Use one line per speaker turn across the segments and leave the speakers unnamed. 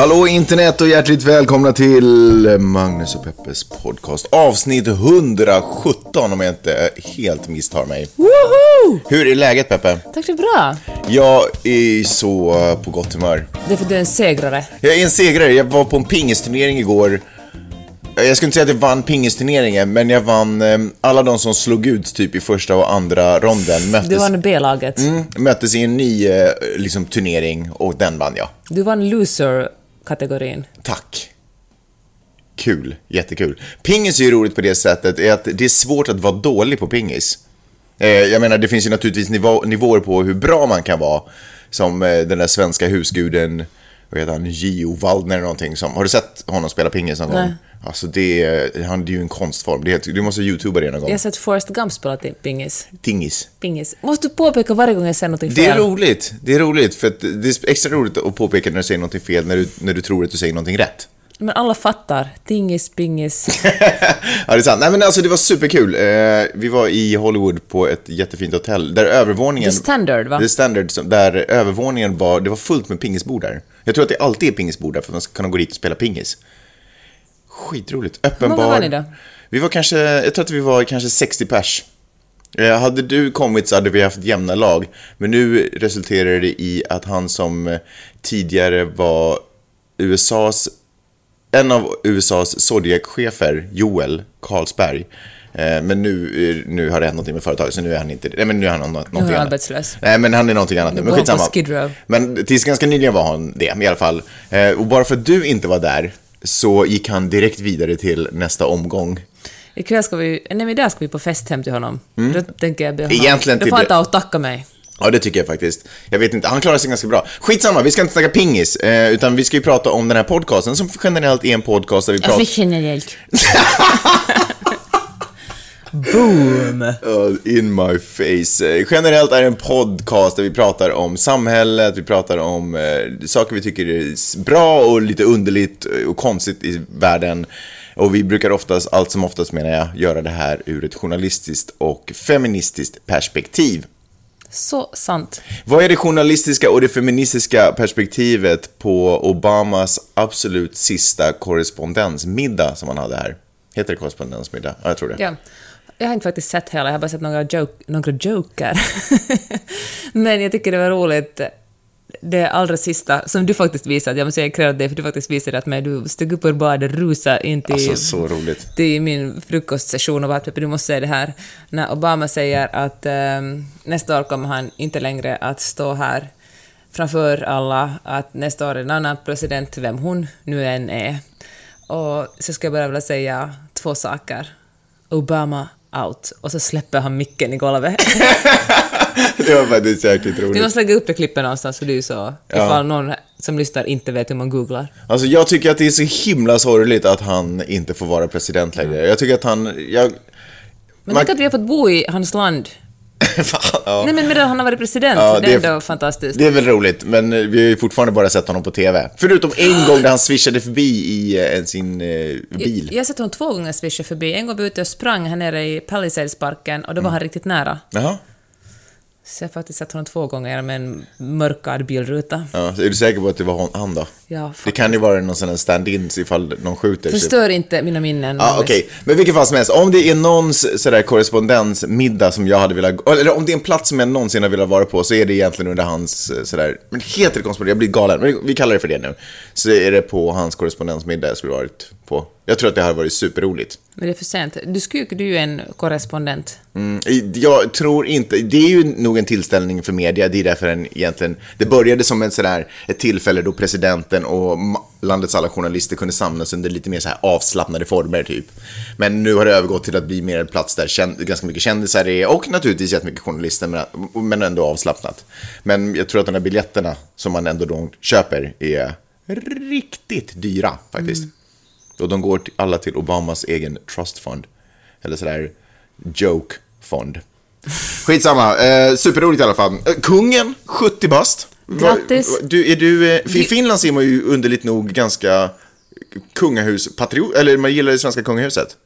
Hallå internet och hjärtligt välkomna till Magnus och Peppes podcast. Avsnitt 117 om jag inte helt misstar mig.
Woho!
Hur är läget Peppe?
Tack så bra.
Jag är så på gott humör.
Det är för att du är en segrare.
Jag är en segrare. Jag var på en pingisturnering igår. Jag skulle inte säga att jag vann pingisturneringen, men jag vann eh, alla de som slog ut typ i första och andra ronden. Möttes,
Du vann B-laget.
mm, möttes i en ny eh, liksom, turnering och den vann jag.
Du vann loser-kategorin.
Tack. Kul, jättekul. Pingis är ju roligt på det sättet är att det är svårt att vara dålig på pingis. Eh, jag menar, det finns ju naturligtvis nivå, nivåer på hur bra man kan vara. Som eh, den där svenska husguden, vad heter han, Gio Waldner eller någonting. Som, har du sett honom spela pingis någon
Nej.
gång? Alltså det är, han, det är ju en konstform. Det är, du måste youtuba det någon gång.
Jag har sett Forrest Gump spela pingis.
Tingis.
Pingis. Måste du påpeka varje gång jag säger något fel?
Det är roligt. Det är roligt, för att det är extra roligt att påpeka när du säger någonting fel, när du, när du tror att du säger någonting rätt.
Men alla fattar. Tingis, pingis.
ja, det är sant. Nej, men alltså det var superkul. Eh, vi var i Hollywood på ett jättefint hotell där övervåningen...
The Standard, va?
The Standard, där övervåningen var, det var fullt med pingisbord där. Jag tror att det alltid är pingisbord där för att man ska kunna gå dit och spela pingis. Skitroligt. Öppen
Hur många
bar.
var ni då?
Vi var kanske, jag tror att vi var kanske 60 pers. Eh, Hade du kommit så hade vi haft jämna lag. Men nu resulterar det i att han som eh, tidigare var USAs, en av USAs Zodiac-chefer, Joel Carlsberg. eh, Men nu, nu har det hänt någonting med företaget, så nu är han inte Nej, men nu är han nå- någonting
han
annat.
arbetslös.
Nej, men han är någonting annat nu. Men
han
skitsamma. Men tills ganska nyligen var han det, i alla fall. Och bara för att du inte var där så gick han direkt vidare till nästa omgång.
Ikväll ska vi... Nej, men idag ska vi på fest hem till honom. Då tänker jag be honom...
Mm. Egentligen
Då
till
får han ta och tacka mig.
Ja, det tycker jag faktiskt. Jag vet inte, han klarar sig ganska bra. Skitsamma, vi ska inte snacka pingis, eh, utan vi ska ju prata om den här podcasten som generellt är en podcast där vi pratar...
generellt. Boom!
In my face. Generellt är det en podcast där vi pratar om samhället, vi pratar om eh, saker vi tycker är bra och lite underligt och konstigt i världen. Och vi brukar oftast, allt som oftast menar jag, göra det här ur ett journalistiskt och feministiskt perspektiv.
Så sant.
Vad är det journalistiska och det feministiska perspektivet på Obamas absolut sista korrespondensmiddag som han hade här? Heter det korrespondensmiddag? Ja, jag tror det.
Ja. Jag har inte faktiskt sett hela, jag har bara sett några, joke, några joker. Men jag tycker det var roligt, det allra sista, som du faktiskt visade, jag måste säga cred dig för du faktiskt visade att mig, du steg upp ur badet, rusa in till,
Alltså, så roligt.
till min frukostsession och bara du måste säga det här. När Obama säger att ehm, nästa år kommer han inte längre att stå här framför alla, att nästa år är en annan president, vem hon nu än är. Och så ska jag bara vilja säga två saker. Obama out. Och så släpper han micken i golvet.
Det var faktiskt jäkligt roligt.
måste lägga upp det klippet någonstans för du så, ifall någon som lyssnar inte vet hur man googlar.
Alltså jag tycker att det är så himla sorgligt att han inte får vara president längre. Jag tycker att han... Jag...
Men
Man-
tänk att vi har fått bo i hans land.
Fan, ja.
Nej men medan han har varit president,
Ja,
det är ändå fantastiskt.
Det är väl roligt, men vi har ju fortfarande bara sett honom på TV. Förutom en gång där han swishade förbi i eh, sin eh, bil.
Jag har sett honom två gånger swisha förbi. En gång var vi ute och sprang här nere i Palisades-parken och då var han riktigt nära.
Jaha.
Så jag har faktiskt sett honom två gånger med en mörkad bilruta.
Ja, så är du säker på att det var hon, han då?
Ja,
Det kan ju vara någon sån här stand-in ifall någon skjuter. sig.
Förstör inte mina minnen.
Ja,
Magnus.
okej. Men vilken fall som helst, om det är någons sådär korrespondensmiddag som jag hade velat, eller om det är en plats som jag någonsin har velat vara på så är det egentligen under hans eh, sådär, men heter det korrespondens? Jag blir galen, men vi kallar det för det nu. Så är det på hans korrespondensmiddag jag skulle varit på. Jag tror att det hade varit superroligt.
Men det är för sent. Du skulle ju du är en korrespondent.
Mm, jag tror inte, det är ju nog en tillställning för media, det är därför den egentligen, det började som en sådär, ett tillfälle då presidenten och landets alla journalister kunde samlas under lite mer så här avslappnade former typ. Men nu har det övergått till att bli mer en plats där känd, ganska mycket kändisar är och naturligtvis jättemycket journalister men, men ändå avslappnat. Men jag tror att de här biljetterna som man ändå då köper är riktigt dyra faktiskt. Och de går till, alla till Obamas egen trust fund. Eller sådär joke fond. Skitsamma, eh, superroligt i alla fall. Eh, kungen, 70 bast.
Grattis.
Du, är du, eh, I
Du-
Finland ser man ju underligt nog ganska kungahuspatriot, eller man gillar det svenska kungahuset.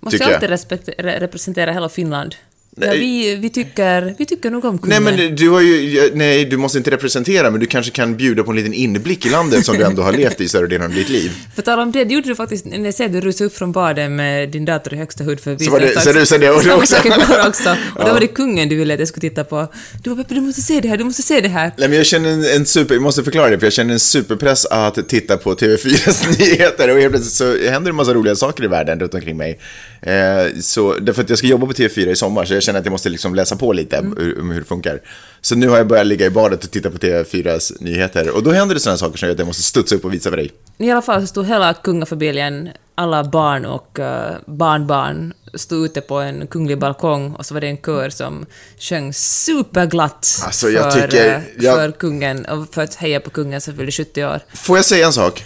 Måste
jag.
alltid respekt, re, representera hela Finland. Ja,
Nej.
vi, vi, tycker, vi tycker nog om
Nej,
kungen.
men du har ju, nej, du måste inte representera, men du kanske kan bjuda på en liten inblick i landet som du ändå har levt i större delen av ditt liv.
För tal om det, det gjorde du faktiskt när jag ser du rusade upp från badet med din dator i högsta hud för
Så var det- så rusade jag också.
igår också. Och då var det kungen du ville att jag skulle titta på. Du bara Peppe, du måste se det här, du måste se det här.
Nej, men jag känner en, en super, jag måste förklara det, för jag känner en superpress att titta på TV4s nyheter och helt plötsligt så händer det en massa roliga saker i världen runt omkring mig. Eh, så, därför att jag ska jobba på TV4 i sommar, så jag känner att jag måste liksom läsa på lite
Mm.
hur, om hur det funkar. Så nu har jag börjat ligga i badet och titta på TV4s nyheter, och då händer det sådana saker som gör att jag måste studsa upp och visa för dig.
I alla fall så stod hela kungafamiljen, alla barn och uh, barnbarn, stod ute på en kunglig balkong och så var det en kör som sjöng superglatt
Alltså, jag
för,
tycker-
eh,
jag-
för kungen och för att heja på kungen som fyllde 70 år.
Får jag säga en sak?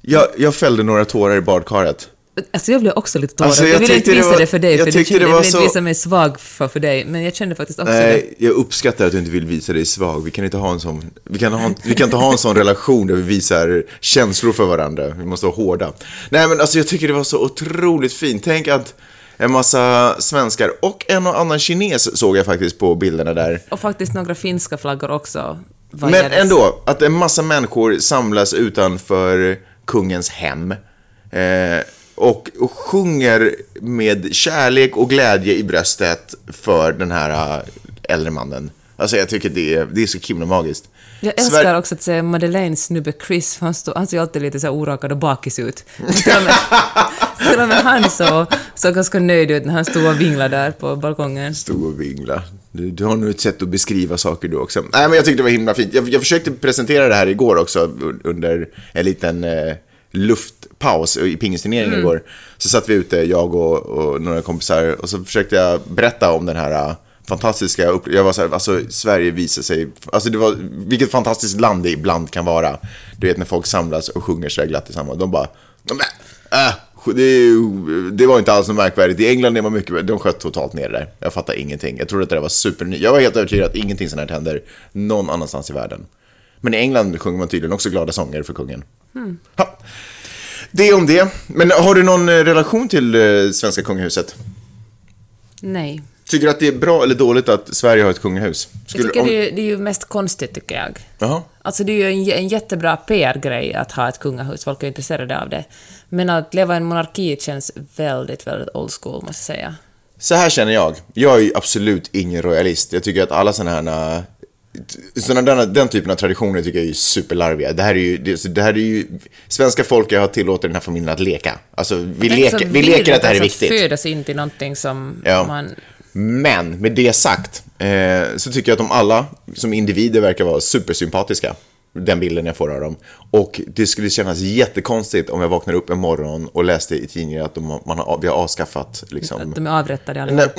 Jag, jag fällde några tårar i badkaret.
Alltså jag blev också lite tårögd.
Alltså, jag
jag ville inte
tyckte det
visa
var-
det för dig,
jag
för du,
det
jag
var
ville inte
så-
visa mig svag för, för dig, men jag kände faktiskt också det.
Nej, jag uppskattar att du inte vill visa dig svag. Vi kan inte ha en sån, vi kan, ha, en- vi kan inte ha en sån relation där vi visar känslor för varandra. Vi måste vara hårda. Nej, men alltså jag tycker det var så otroligt fint. Tänk att en massa svenskar och en och annan kines såg jag faktiskt på bilderna där.
Och faktiskt några finska flaggor också.
Men ändå, att en massa människor samlas utanför kungens hem. Eh, och, sjunger med kärlek och glädje i bröstet för den här äh, äldre mannen. Alltså jag tycker det är, det är så himla magiskt.
Jag älskar
Sver-
också att se Madeleines snubbe Chris, för han, stod, han ser alltid lite så här orakad och bakis ut. Till och med, till och med han så, såg ganska nöjd ut när han stod och vinglade där på balkongen.
Stod och vingla. Du, du har nog ett sätt att beskriva saker du också. Nej, men jag tyckte det var himla fint. Jag, jag försökte presentera det här igår också under en liten eh, luftpaus i pingisturneringen igår. Så satt vi ute, jag och, och några kompisar, och så försökte jag berätta om den här eh, fantastiska upp... Jag var så här, alltså Sverige visar sig... Alltså det var, vilket fantastiskt land det ibland kan vara. Du vet när folk samlas och sjunger så där glatt tillsammans. De bara... De, äh, det, det var inte alls något märkvärdigt. I England är man mycket... De sköt totalt ner det där. Jag fattar ingenting. Jag trodde att det där var superny. Jag var helt övertygad att ingenting sånt här händer någon annanstans i världen. Men i England sjunger man tydligen också glada sånger för kungen. Ha. Det om det. Men har du någon eh, relation till eh, svenska kungahuset?
Nej.
Tycker du att det är bra eller dåligt att Sverige har ett kungahus?
Jag tycker
om-
det, är, det är ju mest konstigt, tycker jag.
Jaha.
Alltså det är ju en, en jättebra PR-grej att ha ett kungahus, folk är intresserade av det. Men att leva i en monarki känns väldigt, väldigt old school, måste jag säga.
Så här känner jag. Jag är ju absolut ingen royalist. Jag tycker att alla sådana här... Sådana där, den typen av traditioner tycker jag är superlarviga. Det här är ju, det, det här är ju... Svenska folket har tillåtit den här familjen att leka. Alltså, vi,
är
leker, vi leker att det här är
virrigt,
viktigt.
Att födas in till någonting som
Ja.
man...
Men med det sagt eh, så tycker jag att de alla som individer verkar vara supersympatiska. Den bilden jag får av dem. Och det skulle kännas jättekonstigt om jag vaknar upp en morgon och läste i tidningen att de, man har, vi har avskaffat liksom,
Att de är avrättade allihopa.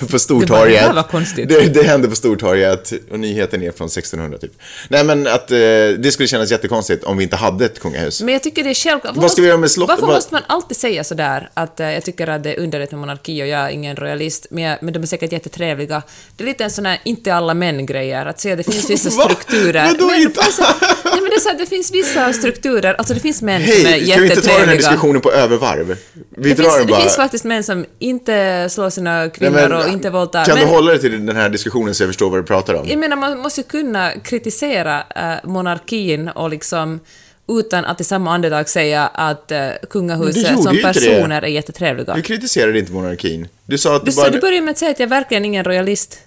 På
Det
Stortorget.
bara, det var konstigt.
Det, det hände på Stortorget och nyheten är från 1600 typ. Nej men att eh, det skulle kännas jättekonstigt om vi inte hade ett kungahus.
Men jag tycker det är självklart.
Vad ska vi göra med slottet?
Varför måste man alltid säga sådär att eh, jag tycker att det är underligt med monarki och jag är ingen royalist, men, jag, men de är säkert jättetrevliga. Det är lite en sån här inte alla män-grejer, att se att det finns vissa strukturer.
Vadå inte?
nej, men det, är så här, det finns vissa strukturer, alltså det finns män som är
Hej, kan vi inte ta den här
jättetrevliga.
diskussionen på övervarv? Vi
Det
drar
finns,
den
det
bara.
finns faktiskt män som inte slår sina
Nej,
kvinnor
men,
och inte våldtar.
Kan
men,
du hålla dig till den här diskussionen så jag förstår vad du pratar om?
Jag menar, man måste ju kunna kritisera eh, monarkin och liksom utan att i samma andedrag säga att uh, kungahuset som
det.
personer är jättetrevliga.
Du kritiserade inte monarkin. Du sa att
Du,
du bara...
du började med att säga att jag verkligen är ingen royalist.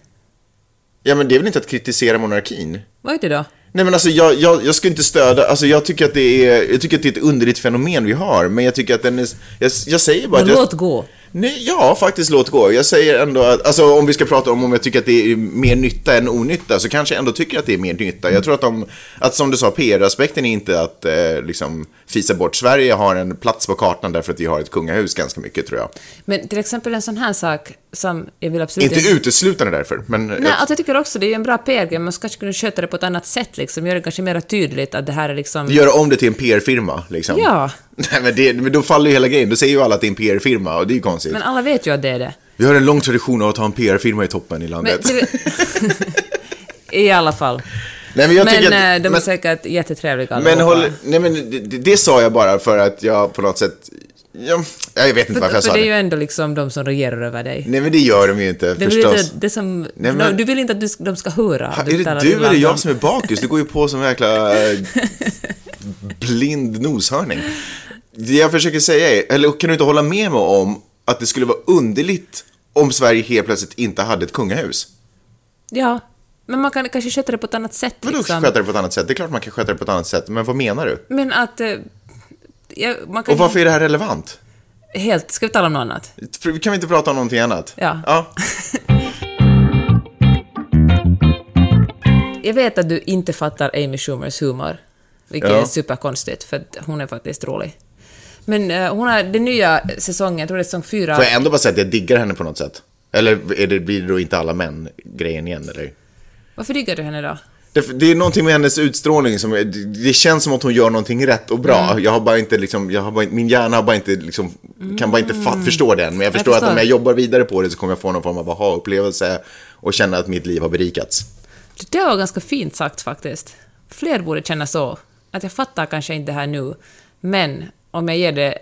Ja men det är väl inte att kritisera monarkin?
Vad är det då?
Nej men alltså jag, jag, jag ska inte stödja, alltså jag tycker att det är, jag tycker att det är ett underligt fenomen vi har, men jag tycker att den är, jag, jag säger bara
Men
att jag,
låt gå.
Nej, ja, faktiskt låt gå. Jag säger ändå att, alltså om vi ska prata om om jag tycker att det är mer nytta än onytta, så kanske jag ändå tycker att det är mer nytta. Jag tror att de, att som du sa, PR-aspekten är inte att eh, liksom fisa bort Sverige har en plats på kartan därför att vi har ett kungahus ganska mycket, tror jag.
Men till exempel en sån här sak som jag vill absolut
Inte uteslutande därför, men...
Nej,
jag,
alltså jag tycker också det är en bra PR-grej, man kanske kunna sköta det på ett annat sätt liksom, göra det kanske mer tydligt att det här är liksom...
göra om det till en PR-firma, liksom.
Ja.
Nej, men, det, men då faller ju hela grejen. Då säger ju alla att det är en PR-firma och det är ju konstigt.
Men alla vet ju att det är det.
Vi har en lång tradition av att ha en PR-firma i toppen i
Men,
landet.
till... I alla fall.
Nej, men jag
men
tycker
eh,
att,
de är
men,
säkert jättetrevliga
men
allihopa.
håll, nej, men det, det det sa jag bara för att jag på något sätt... Ja, jag vet inte varför
För,
jag
för
sa
det är
det.
ju ändå liksom de som regerar över dig.
Nej, men det gör de ju inte,
Det är
förstås.
inte det som...
Nej, men-
Du vill inte att du, de ska höra.
Ha,
att
är det du eller jag
dem.
som är bakis? Du går ju på som en jäkla eh, blind noshörning. Det jag försöker säga är, eller kan du inte hålla med mig om att det skulle vara underligt om Sverige helt plötsligt inte hade ett kungahus?
Ja, men man kan kanske sköta det på ett annat sätt.
Vadå
Liksom.
sköta det på ett annat sätt? Det är klart man kan sköta det på ett annat sätt, men vad menar du?
Men att... eh, Ja, man kan
Och varför är det här relevant?
Helt... Ska vi tala om något annat?
Kan vi inte prata om någonting annat?
Ja.
ja.
Jag vet att du inte fattar Amy Schumers humor, vilket
Ja.
är superkonstigt, för hon är faktiskt rolig. Men eh, hon har den nya säsongen, jag tror det är säsong fyra.
Får jag ändå bara säga att jag diggar henne på något sätt? Eller är det, blir det då inte alla män-grejen igen, eller?
Varför diggar du henne då?
Det, det är någonting med hennes utstrålning som, det, känns som att hon gör någonting rätt och bra.
Mm.
Jag har bara inte liksom, jag har bara, min hjärna har bara inte liksom, kan bara inte fatt, förstå den. Men jag förstår, att
Mm. förstår.
om jag jobbar vidare på det så kommer jag få någon form av aha-upplevelse och känna att mitt liv har berikats.
Det var ganska fint sagt faktiskt. Fler borde känna så. Att jag fattar kanske inte det här nu, men om jag ger det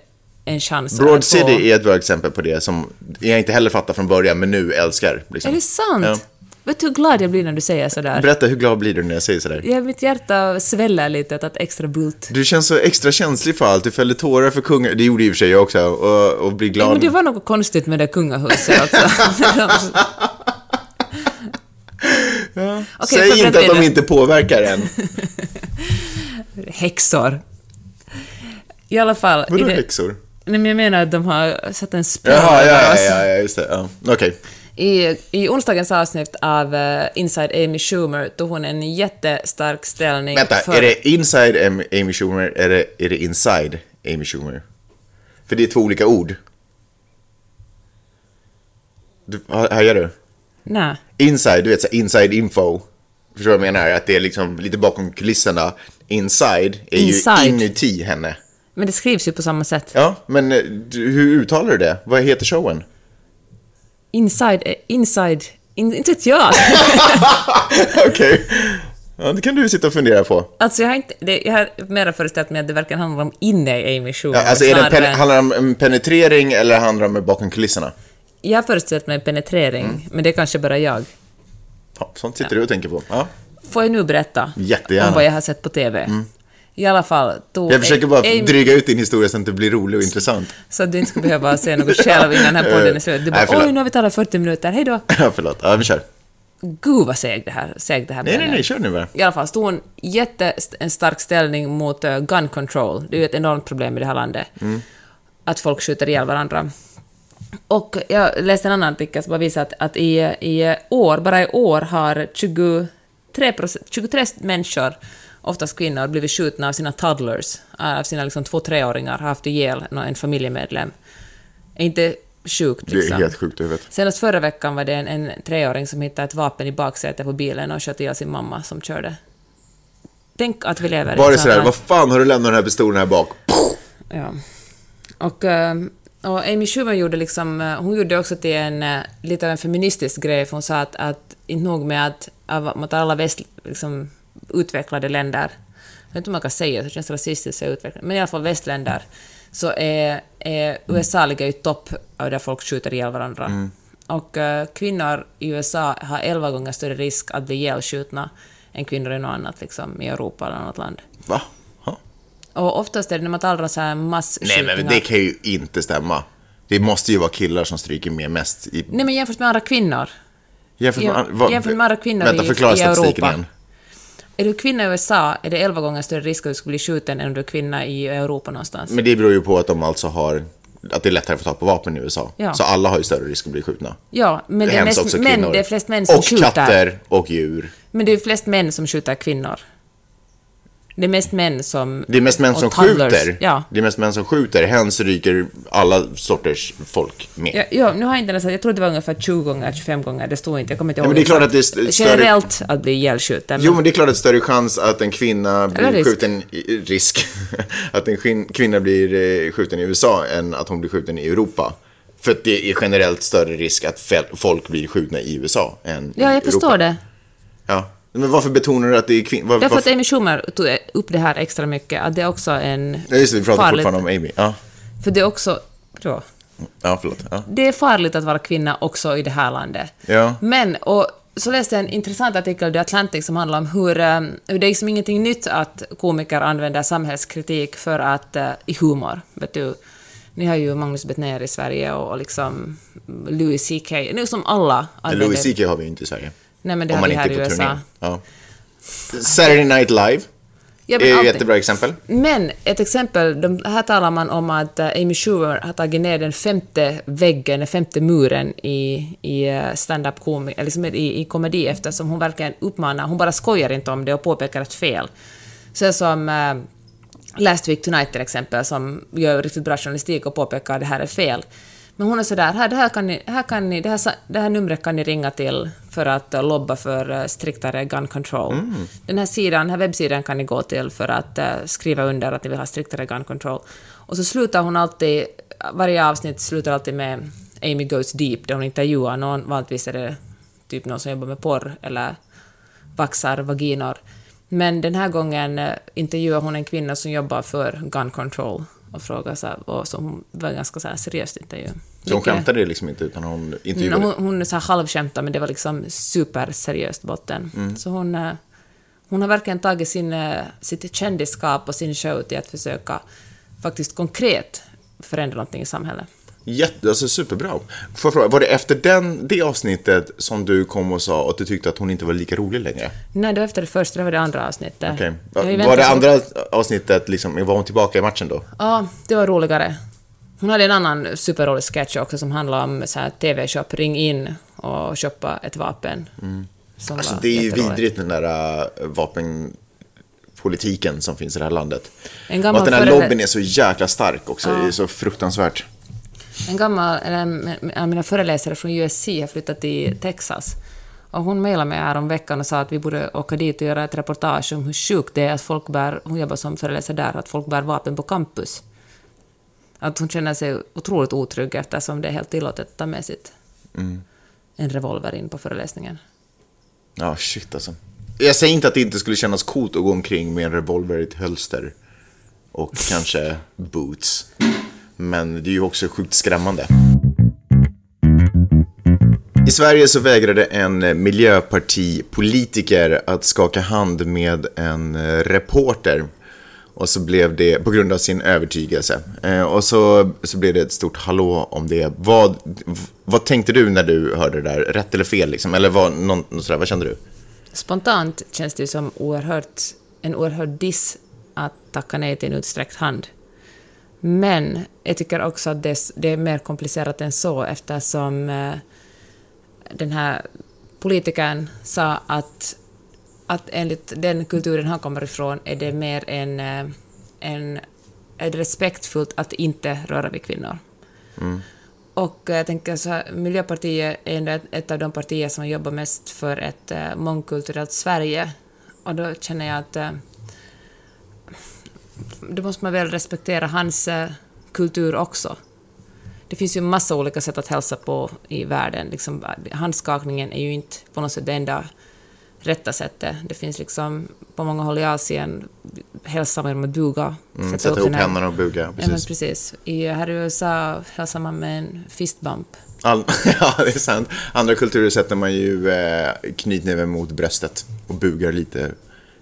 en chans
Broad
att få-
City är ett bra exempel på det som jag inte heller fattar från början, men nu älskar. Liksom.
Är det sant?
Ja.
Vet du hur glad jag blir när du säger sådär?
Berätta, hur glad blir du när jag säger sådär?
Ja, mitt hjärta sväller lite att ett extra bult.
Du känns så extra känslig för allt. Du fällde tårar för kungen. Det gjorde i och för sig jag också. Och, och blir glad.
Ja, men det var något konstigt med det kungahuset alltså. Okej,
Säg
får jag
inte att de inte påverkar en.
Häxor. I alla fall...
Vadå
det-
häxor?
Nej, men jag menar att de har satt en spärr
Jaha, ja, ja, ja, ja, just det. Ja. Okej.
I, I onsdagens avsnitt av eh, Inside Amy Schumer tog hon en jättestark ställning
Vänta,
för...
är det inside Am- Amy Schumer eller är det inside Amy Schumer? För det är två olika ord. Du, ha- hajar du?
Nej.
Inside, du vet så inside info. Förstår du vad jag menar? Att det är liksom lite bakom kulisserna. Inside är
Inside.
ju inuti henne.
Men det skrivs ju på samma sätt.
Ja, men eh, hur uttalar du det? Vad heter showen?
Inside... eh, Inside... In, inte vet jag.
Okej. Ja, det kan du sitta och fundera på.
alltså jag har inte... Det, jag har mera föreställt mig att det verkar handla om inne i Amy Schumer.
Ja, alltså är det pen- handlar det om en penetrering eller handlar det om bakom kulisserna?
Jag har föreställt mig penetrering,
Mm.
men det är kanske bara jag.
Ja, sånt sitter du och tänker på. Ja.
Får jag nu berätta
Jättegärna.
om vad jag har sett på TV? I alla fall,
Jag försöker bara
Amy-
dryga ut din historia så att det blir rolig och intressant.
Så att du inte ska behöva se något själv innan den här podden är slut. Du bara
Nej,
oj, nu har vi talat 40 minuter, hej då.
Ja, förlåt. Ja, vi kör.
Gud vad seg det här, seg det här
Nej, nej, nej, kör nu bara.
I alla fall stod en jätte, en stark ställning mot eh, gun control. Det är ju ett enormt problem i det här landet.
Mm.
Att folk skjuter ihjäl varandra. Och jag läste en annan artikel som bara visar att, att i, i år, bara i år har 23, procent- 23 människor, oftast kvinnor, blivit skjutna av sina toddlers, av sina liksom två treåringar, har haft ihjäl en familjemedlem. Inte sjukt
Det
liksom.
är helt sjukt i huvudet.
Senast förra veckan var det en, en treåring som hittade ett vapen i baksätet på bilen och sköt ihjäl sin mamma som körde. Tänk att vi lever
Var
i
det
ett
sådär, vad fan har du lämnat den här pistolen här bak?
Ja. Och, eh, och Amy Schumer gjorde liksom, eh, hon gjorde också till en, eh, lite av en feministisk grej, för hon sa att, att inte nog med att, mot alla väst, liksom, utvecklade länder, jag vet inte om man kan säga det, känns rasistiskt att säga utvecklade, men i alla fall västländer, så är, är USA ligger i topp av där folk skjuter ihjäl varandra. Och eh, kvinnor i USA har elva gånger större risk att bli ihjälskjutna än kvinnor i något annat, liksom, i Europa eller något land.
Va? Ha?
Och oftast är det när man talar om så här
Nej,
masskjutningar...
men det kan ju inte stämma. Det måste ju vara killar som stryker med mest i...
Nej, men jämfört med andra kvinnor.
Jämfört med, vad-
jämfört med andra kvinnor
Vänta,
i-
förklara
i
statistiken
Europa.
igen.
Är du kvinna i USA är det 11 gånger större risk att du skulle bli skjuten än om du är kvinna i Europa någonstans.
Men det beror ju på att de alltså har att det är lättare att få tag på vapen i USA.
Ja.
Så alla har ju större risk att bli skjutna.
Ja, men det är,
hemskt
mest,
kvinnor.
det är flest män som
och
skjuter.
katter och djur.
Men det är flest män som skjuter kvinnor. Det är mest män som...
Det är mest män som
toddlers.
skjuter.
Ja.
Det är mest män som skjuter. Hens ryker alla sorters folk med.
Ja, ja, nu har jag inte nästan, jag tror det var ungefär 20 gånger, 25 gånger, det stod inte, jag kommer inte
Ja,
ihåg.
men det är klart att det är st- större-
Generellt att bli ihjälskjuten.
Jo, men det är klart att det är större chans att en kvinna blir
risk.
skjuten i risk. att en kvin- kvinna blir eh, skjuten i USA än att hon blir skjuten i Europa. För att det är generellt större risk att folk blir skjutna i USA än i
Ja, jag
Europa.
förstår det.
Ja. Men varför betonar du att det är kvinnor?
Därför att Amy Schumer tog upp det här extra mycket, att det är också en
Ja, just det, vi pratar
farligt...
fortfarande om Amy. Ja,
För det är också... Ja.
ja förlåt. Ja.
Det är farligt att vara kvinna också i det här landet.
Ja.
Men, och så läste jag en intressant artikel i The Atlantic som handlar om hur, eh, hur det är liksom ingenting nytt att komiker använder samhällskritik för att, eh, i humor. Vet du, ni har ju Magnus Bettner i Sverige och, och liksom Louis CK, nu som alla använder...
Louis CK har vi ju inte i Sverige.
Nej, men det
Om man inte är på turné. Ja. Saturday Night Live
Ja,
är ett jättebra exempel.
Men ett exempel, de, här talar man om att eh, Amy Schumer har tagit ner den femte väggen, den femte muren i, i eh, stand-up eller liksom i, i komedi eftersom hon verkligen uppmanar, hon bara skojar inte om det och påpekar ett fel. Så som eh, Last Week Tonight till exempel, som gör riktigt bra journalistik och påpekar att det här är fel. Men hon är sådär, här, det, här kan ni, här kan ni, det, här, det här numret kan ni ringa till för att eh, lobba för eh, striktare gun control. Den här sidan, den här webbsidan kan ni gå till för att eh, skriva under att ni vill ha striktare gun control. Och så slutar hon alltid, varje avsnitt slutar alltid med Amy Goes Deep, där hon intervjuar någon, vanligtvis är det typ någon som jobbar med porr eller vaxar vaginor. Men den här gången intervjuar hon en kvinna som jobbar för gun control och frågar så här, och så hon var ganska så här seriöst intervju.
Så hon skämtade liksom inte utan hon intervjuade.
hon, hon så här halvskämtad, men det var liksom superseriöst botten.
Mm.
Så hon, eh, hon har verkligen tagit sin, eh, sitt kändisskap och sin show till att försöka faktiskt konkret förändra någonting i samhället.
Jätte, alltså superbra. Får jag fråga, var det efter den, det avsnittet som du kom och sa att du tyckte att hon inte var lika rolig längre?
Nej, det var efter det första, det var det andra avsnittet. Ju
Var det andra avsnittet, liksom, var hon tillbaka i matchen då?
Ja, det var roligare. Hon hade en annan superrolig sketch också som handlade om så här TV-shop, ring in och shoppa ett vapen. Som
Alltså det är ju vidrigt den där äh, vapenpolitiken som finns i det här landet.
En
Och att den här lobbyn är så jäkla stark också, det är så fruktansvärt.
En gammal, eller en mina föreläsare från USC har flyttat till Texas. Och hon mejlade mig här om veckan och sa att vi borde åka dit och göra ett reportage om hur sjukt det är att folk bär, hon jobbar som föreläsare där, att folk bär vapen på campus. Att hon känner sig otroligt otrygg eftersom det är helt tillåtet att ta med sitt en revolver in på föreläsningen.
Ja, shit alltså. Jag säger inte att det inte skulle kännas coolt att gå omkring med en revolver i ett hölster. Och kanske boots. Men det är ju också sjukt skrämmande. I Sverige så vägrade en miljöpartipolitiker att skaka hand med en eh, reporter. Och så blev det, på grund av sin övertygelse. Eh, och så, så blev det ett stort hallå om det. Vad, vad tänkte du när du hörde det där? Rätt eller fel liksom? Eller vad, någon, sådär, vad kände du?
Spontant känns det som oerhört, en oerhörd diss att tacka nej till en utsträckt hand. Men jag tycker också att det, det är mer komplicerat än så eftersom eh, den här politikern sa att, att enligt den kulturen han kommer ifrån är det mer en, eh, en, det respektfullt att inte röra vid kvinnor. Och eh, jag tänker så här, Miljöpartiet är ett, av de partier som jobbar mest för ett mångkulturellt Sverige. Och då känner jag att då måste man väl respektera hans eh, kultur också. Det finns ju massa olika sätt att hälsa på i världen. Liksom, handskakningen är ju inte på något sätt det enda rätta sättet. Det finns liksom på många håll i Asien hälsar man genom att buga.
Mm, sätta ihop händerna och buga,
Ja, men
precis.
precis. I, här i USA hälsar man med en fistbump.
All, ja, det är sant. Andra kulturer sätter man ju eh, knytnäven mot bröstet och bugar lite,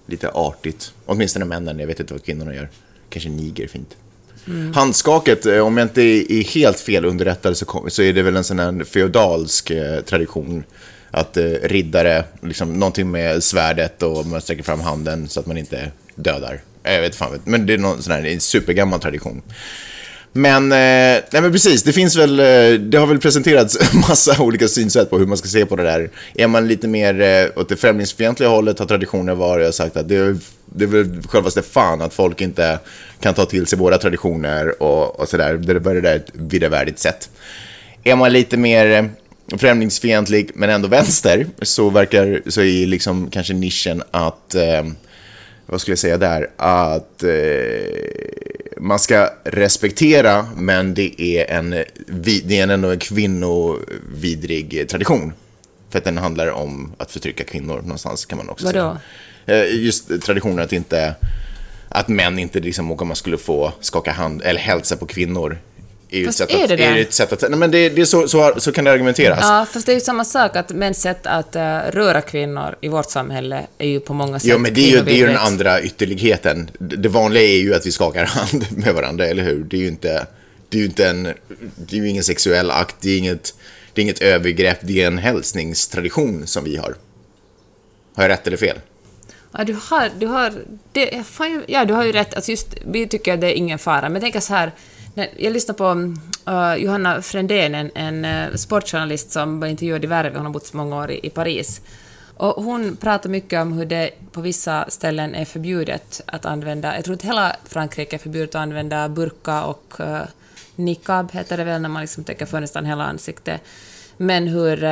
lite artigt. Åtminstone männen, jag vet inte vad kvinnorna gör. Kanske niger fint. Handskaket, eh, om jag inte är helt fel underrättad så, så är det väl en sån här feodalsk eh, tradition. att eh, riddare, liksom någonting med svärdet och man sträcker fram handen så att man inte dödar. Jag vet fan, men det är någon sån här en supergammal tradition. Men, eh, nej men precis, det finns väl, eh, det har väl presenterats massa olika synsätt på hur man ska se på det där. Är man lite mer eh, åt det främlingsfientliga hållet har traditioner varit och sagt att det är, det är väl självaste fan att folk inte kan ta till sig våra traditioner och, och sådär. Det är där ett vidarevärdigt sätt. Är man lite mer eh, främlingsfientlig men ändå vänster så verkar, så är liksom kanske nischen att eh, vad skulle jag säga där, att eh, man ska respektera, men det är, en, det är ändå en kvinnovidrig tradition. För att den handlar om att förtrycka kvinnor någonstans kan man också
Vadå?
säga. Eh, just traditionen att inte, att män inte liksom, om man skulle få skaka hand eller hälsa på kvinnor är ju ett
Fast
sätt
är
att...
det det?
Är ett sätt att nej, men det, det är så, så, så kan det argumenteras.
Ja, fast det är ju samma sak att mäns sätt att uh, röra kvinnor i vårt samhälle är ju på många sätt
Ja, men det är ju, det är ju den andra ytterligheten. Det det vanliga är ju att vi skakar hand med varandra, eller hur? Det är ju inte, det är ju inte en, det är ju ingen sexuell akt, det är inget, det är inget övergrepp, det är en hälsningstradition som vi har. Har jag rätt eller fel?
Ja, du har, du har, det, fan, ja, du har ju rätt. Alltså just, vi tycker att det är ingen fara. Men tänk så här, jag lyssnade på uh, Johanna Frändén, en, en uh, sportjournalist som var intervjuad i Värve, hon har bott så många år i, i Paris. Och hon pratar mycket om hur det på vissa ställen är förbjudet att använda, jag tror att hela Frankrike är förbjudet att använda burka och uh, niqab, heter det väl, när man liksom täcker för nästan hela ansiktet. Men hur...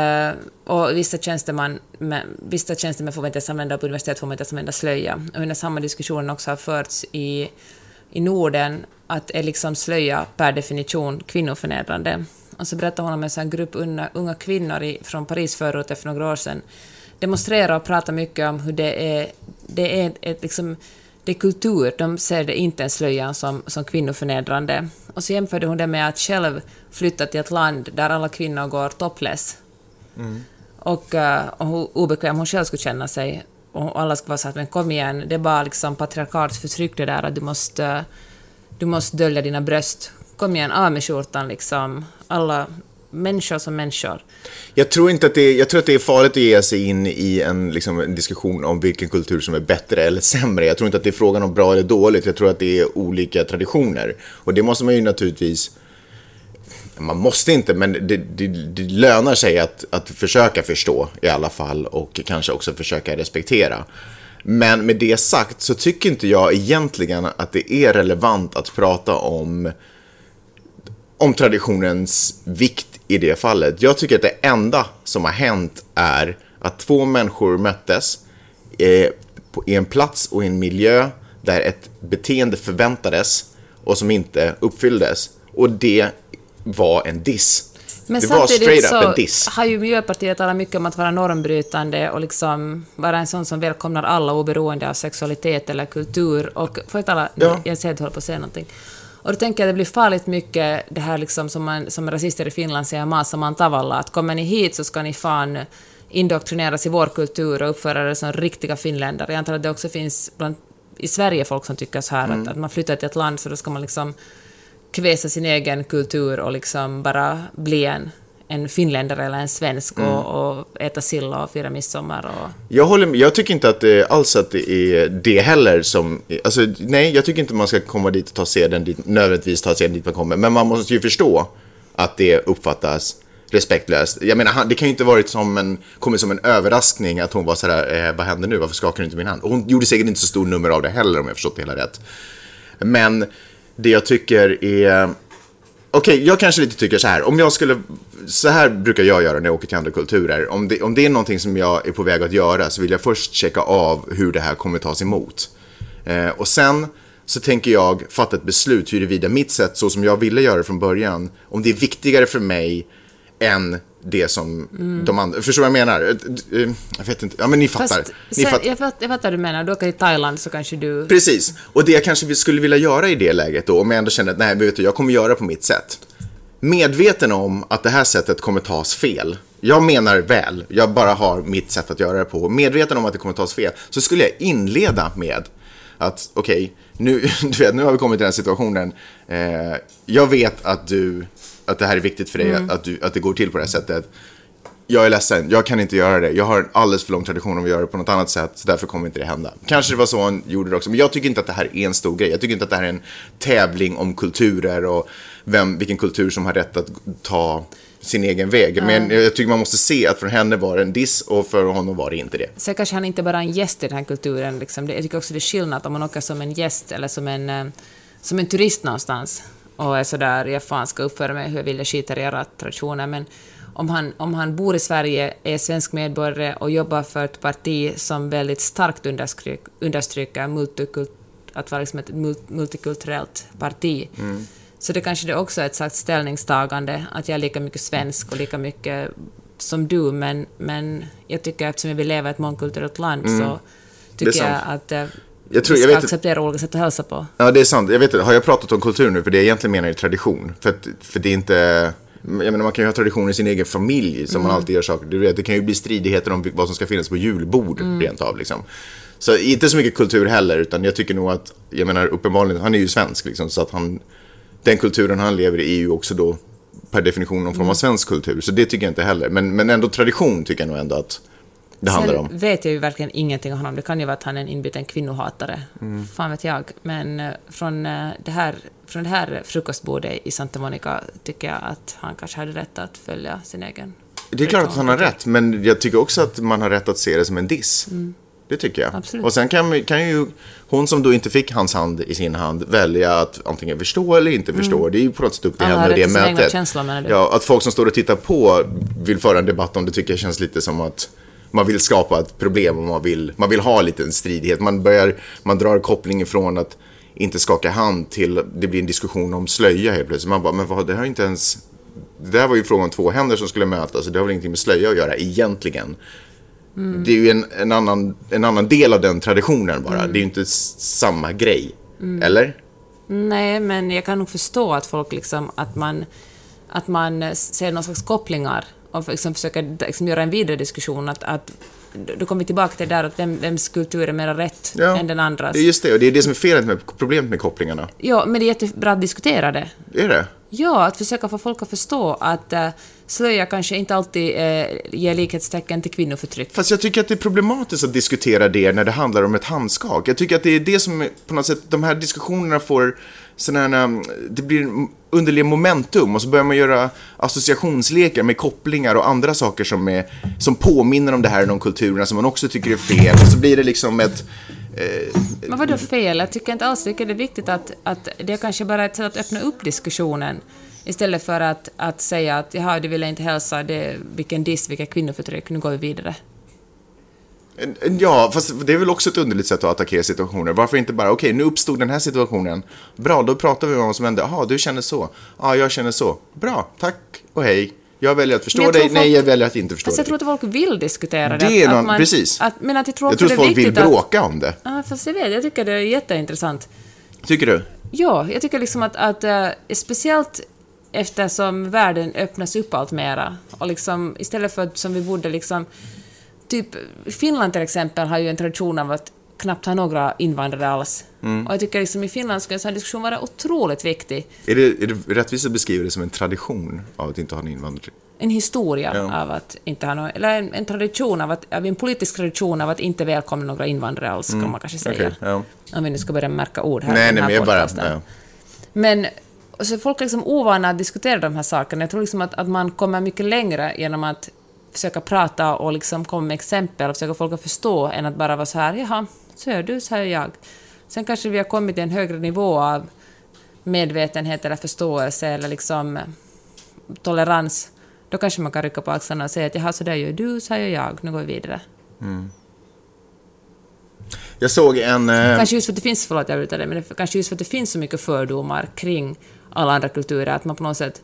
Och vissa tjänstemän, men, vissa tjänstemän får man inte ens använda, på universitet får man inte ens använda slöja. Och när samma diskussion också har förts i, i Norden, att är liksom slöja per definition kvinnoförnedrande. Och så berättar hon om en sån grupp unga, unga kvinnor i, från Paris förut för några år sedan demonstrera och prata mycket om hur det är, det är ett, liksom, det är kultur, de ser det inte en slöjan som, som kvinnoförnedrande. Och så jämförde hon det med att själv flytta till ett land där alla kvinnor går topless. Och, eh, och hur obekväm hon själv skulle känna sig. Och alla skulle vara så att men kom igen, det är bara liksom patriarkats förtryck det där att du måste, du måste dölja dina bröst. Kom igen, av med skjortan liksom. Alla människor som människor.
Jag tror inte att det är, jag tror att det är farligt att ge sig in i en, liksom, en diskussion om vilken kultur som är bättre eller sämre. Jag tror inte att det är frågan om bra eller dåligt. Jag tror att det är olika traditioner. Och det måste man ju naturligtvis man måste inte, men det, det, det lönar sig att, att försöka förstå i alla fall och kanske också försöka respektera. Men med det sagt så tycker inte jag egentligen att det är relevant att prata om, om traditionens vikt i det fallet. Jag tycker att det enda som har hänt är att två människor möttes eh, på, i en plats och i en miljö där ett beteende förväntades och som inte uppfylldes. Och det var en diss.
Men
det
samtidigt så har ju Miljöpartiet talat mycket om att vara normbrytande och liksom vara en sån som välkomnar alla oberoende av sexualitet eller kultur. Och får jag tala?
Ja.
Jag ser att du håller på att säga någonting. Och då tänker jag att det blir farligt mycket det här liksom som, man, som rasister i Finland säger masaman tavalla, att kommer ni hit så ska ni fan indoktrineras i vår kultur och uppföra er som riktiga finländare. Jag antar att det också finns bland, i Sverige folk som tycker så här
Mm.
att, att man flyttar till ett land så då ska man liksom kväsa sin egen kultur och liksom bara bli en, en finländare eller en svensk
Mm.
och, och äta sill och fira midsommar och...
Jag, håller, jag tycker inte att det, alls att det är det heller som... Alltså, nej, jag tycker inte man ska komma dit och ta seden dit, nödvändigtvis ta seden dit man kommer. Men man måste ju förstå att det uppfattas respektlöst. Jag menar, det kan ju inte varit som en, kommit som en överraskning att hon var sådär, eh, vad händer nu, varför skakar du inte min hand? Och hon gjorde säkert inte så stor nummer av det heller om jag förstått det hela rätt. Men det jag tycker är... Okej, jag kanske lite tycker så här. Om jag skulle... Så här brukar jag göra när jag åker till andra kulturer. Om det, om det är någonting som jag är på väg att göra så vill jag först checka av hur det här kommer tas emot. Eh, och sen så tänker jag fatta ett beslut huruvida mitt sätt, så som jag ville göra det från början, om det är viktigare för mig än det som de andra... Förstår du vad jag menar? Eh, eh, Jag vet inte. Ja, men ni fattar.
Fast
ni
sen,
fattar.
jag, fattar, jag fattar vad du menar, du åker till Thailand så kanske du...
Precis, och det jag kanske skulle vilja göra i det läget då, om jag ändå känner att nej, vet du, jag kommer göra på mitt sätt. Medveten om att det här sättet kommer tas fel. Jag menar väl, jag bara har mitt sätt att göra det på. Medveten om att det kommer tas fel, så skulle jag inleda med att okej, nu, du vet, nu har vi kommit till den här situationen. Eh, jag vet att du, att det här är viktigt för dig, att, du, att det går till på det här sättet. jag är ledsen, jag kan inte göra det. Jag har en alldeles för lång tradition av att göra det på något annat sätt, så därför kommer inte det hända. Kanske det var så han gjorde det också, men jag tycker inte att det här är en stor grej. Jag tycker inte att det här är en tävling om kulturer och vem, vilken kultur som har rätt att ta sin egen väg. Men jag tycker man måste se att för henne var det en diss och för honom var det inte det.
Sen kanske han inte bara är en gäst i den här kulturen. Liksom. Jag tycker också det är skillnad om man åker som en gäst eller som en, eh, som en turist någonstans och är sådär, jag fan ska uppföra mig hur jag vill, jag skiter i era traditioner. Men om han, om han bor i Sverige, är svensk medborgare och jobbar för ett parti som väldigt starkt understryk, understryker multikult, att vara liksom ett mul- multikulturellt parti, så det kanske det också är ett slags ställningstagande, att jag är lika mycket svensk och lika mycket som du, men, men jag tycker att eftersom vi lever i ett mångkulturellt land så tycker jag att
Jag tror-
vi
jag
ska
vet-
acceptera olika sätt att hälsa på.
Ja, det är sant. Jag vet inte, har jag pratat om kultur nu? För det jag egentligen menar är tradition. För, att, för det är inte... Jag menar, man kan ju ha traditioner i sin egen familj som man alltid gör saker. Du vet, det kan ju bli stridigheter om vad som ska finnas på julbord rent av. Liksom. Så inte så mycket kultur heller, utan jag tycker nog att, jag menar uppenbarligen, han är ju svensk liksom, så att han, den kulturen han lever i är ju också då per definition någon form av svensk kultur. Så det tycker jag inte heller. Men, men ändå tradition tycker jag nog ändå att det handlar om.
Sen vet jag ju verkligen ingenting om honom. Det kan ju vara att han är en inbiten kvinnohatare.
Mm.
Fan vet jag. Men eh, från, eh, det här, från det här frukostbordet i Santa Monica tycker jag att han kanske hade rätt att följa sin egen...
Det är klart att han har rätt, men jag tycker också att man har rätt att se det som en diss. Det tycker jag.
Absolut.
Och sen kan, kan ju hon som då inte fick hans hand i sin hand välja att antingen förstå eller inte förstå. Det är ju på något sätt upp till henne det mötet.
känslor?
Ja, att folk som står och tittar på vill föra en debatt om det tycker jag känns lite som att man vill skapa ett problem och man vill, man vill ha lite en stridighet. Man, börjar, man drar kopplingen från att inte skaka hand till det blir en diskussion om slöja helt plötsligt. Man bara, men vad, det här är inte ens... Det där var ju frågan om två händer som skulle mötas och det har väl ingenting med slöja att göra egentligen.
Mm.
Det är ju en, en, annan, en annan del av den traditionen bara.
Mm.
Det är ju inte samma grej. Eller?
Nej, men jag kan nog förstå att folk liksom, att man, att man ser någon slags kopplingar och liksom försöker liksom göra en vidare diskussion att, att då kommer vi tillbaka till det där att vem, vems kultur är mer rätt än den andras.
Det är just det, och det är det som är felet med problemet med kopplingarna.
Ja, men det är jättebra att diskutera det.
Är det?
Ja, att försöka få folk att förstå att uh, slöja kanske inte alltid uh, ger likhetstecken till kvinnoförtryck.
Fast jag tycker att det är problematiskt att diskutera det när det handlar om ett handskak. Jag tycker att det är det som på något sätt, de här diskussionerna får sådana um, det blir underliga underlig momentum och så börjar man göra associationslekar med kopplingar och andra saker som, är, som påminner om det här inom kulturerna som man också tycker är fel. Och så blir det liksom ett, eh,
Men vadå fel? Jag tycker inte alls. Tycker det är viktigt att, att det är kanske bara ett sätt att öppna upp diskussionen istället för att, att säga att jaha, du vill inte hälsa, det, vilken diss, vilket kvinnoförtryck, nu går vi vidare.
Ja, fast det är väl också ett underligt sätt att attackera situationer. Varför inte bara, okej, nu uppstod den här situationen. Bra, då pratar vi om vad som hände. Jaha, du känner så. Ja, jag känner så. Bra, tack och hej. Jag väljer att förstå
jag
dig.
tror
Nej,
folk-
jag väljer att inte förstå
jag
dig.
tror att folk vill diskutera det.
Det är
att,
någon-
att
precis.
Att, men att jag tror
Jag tror att
är
folk vill
viktigt att...
bråka om det.
Ja, fast jag vet, jag tycker det är jätteintressant.
Tycker du?
Ja, jag tycker liksom att, att eh, speciellt eftersom världen öppnas upp allt mera och liksom istället för att som vi borde liksom typ Finland till exempel har ju en tradition av att knappt ha några invandrare alls.
Mm.
Och jag tycker liksom i Finland skulle en sån här diskussion vara otroligt viktig.
Är det, är det rättvist att beskriva det som en tradition av att inte ha en invandrare?
En historia
Ja.
av att inte ha någon, eller en, en tradition av att, av en politisk tradition av att inte välkomna några invandrare alls, kan man kanske säga.
Mm. Okej, ja.
Om vi nu ska börja märka ord här.
Nej, nej, men jag bara... Ja.
Men så folk är liksom ovana att diskutera de här sakerna. Jag tror liksom att, att man kommer mycket längre genom att försöka prata och liksom komma med exempel och försöka folk att förstå än att bara vara så här, jaha, så gör du, så här gör jag. Sen kanske vi har kommit till en högre nivå av medvetenhet eller förståelse eller liksom tolerans. Då kanske man kan rycka på axlarna och säga att jaha, så där gör du, så här gör jag, nu går vi vidare.
Jag såg en... eh,
Kanske just för att det finns, förlåt jag avbryter dig, men det, kanske just för att det finns så mycket fördomar kring alla andra kulturer, att man på något sätt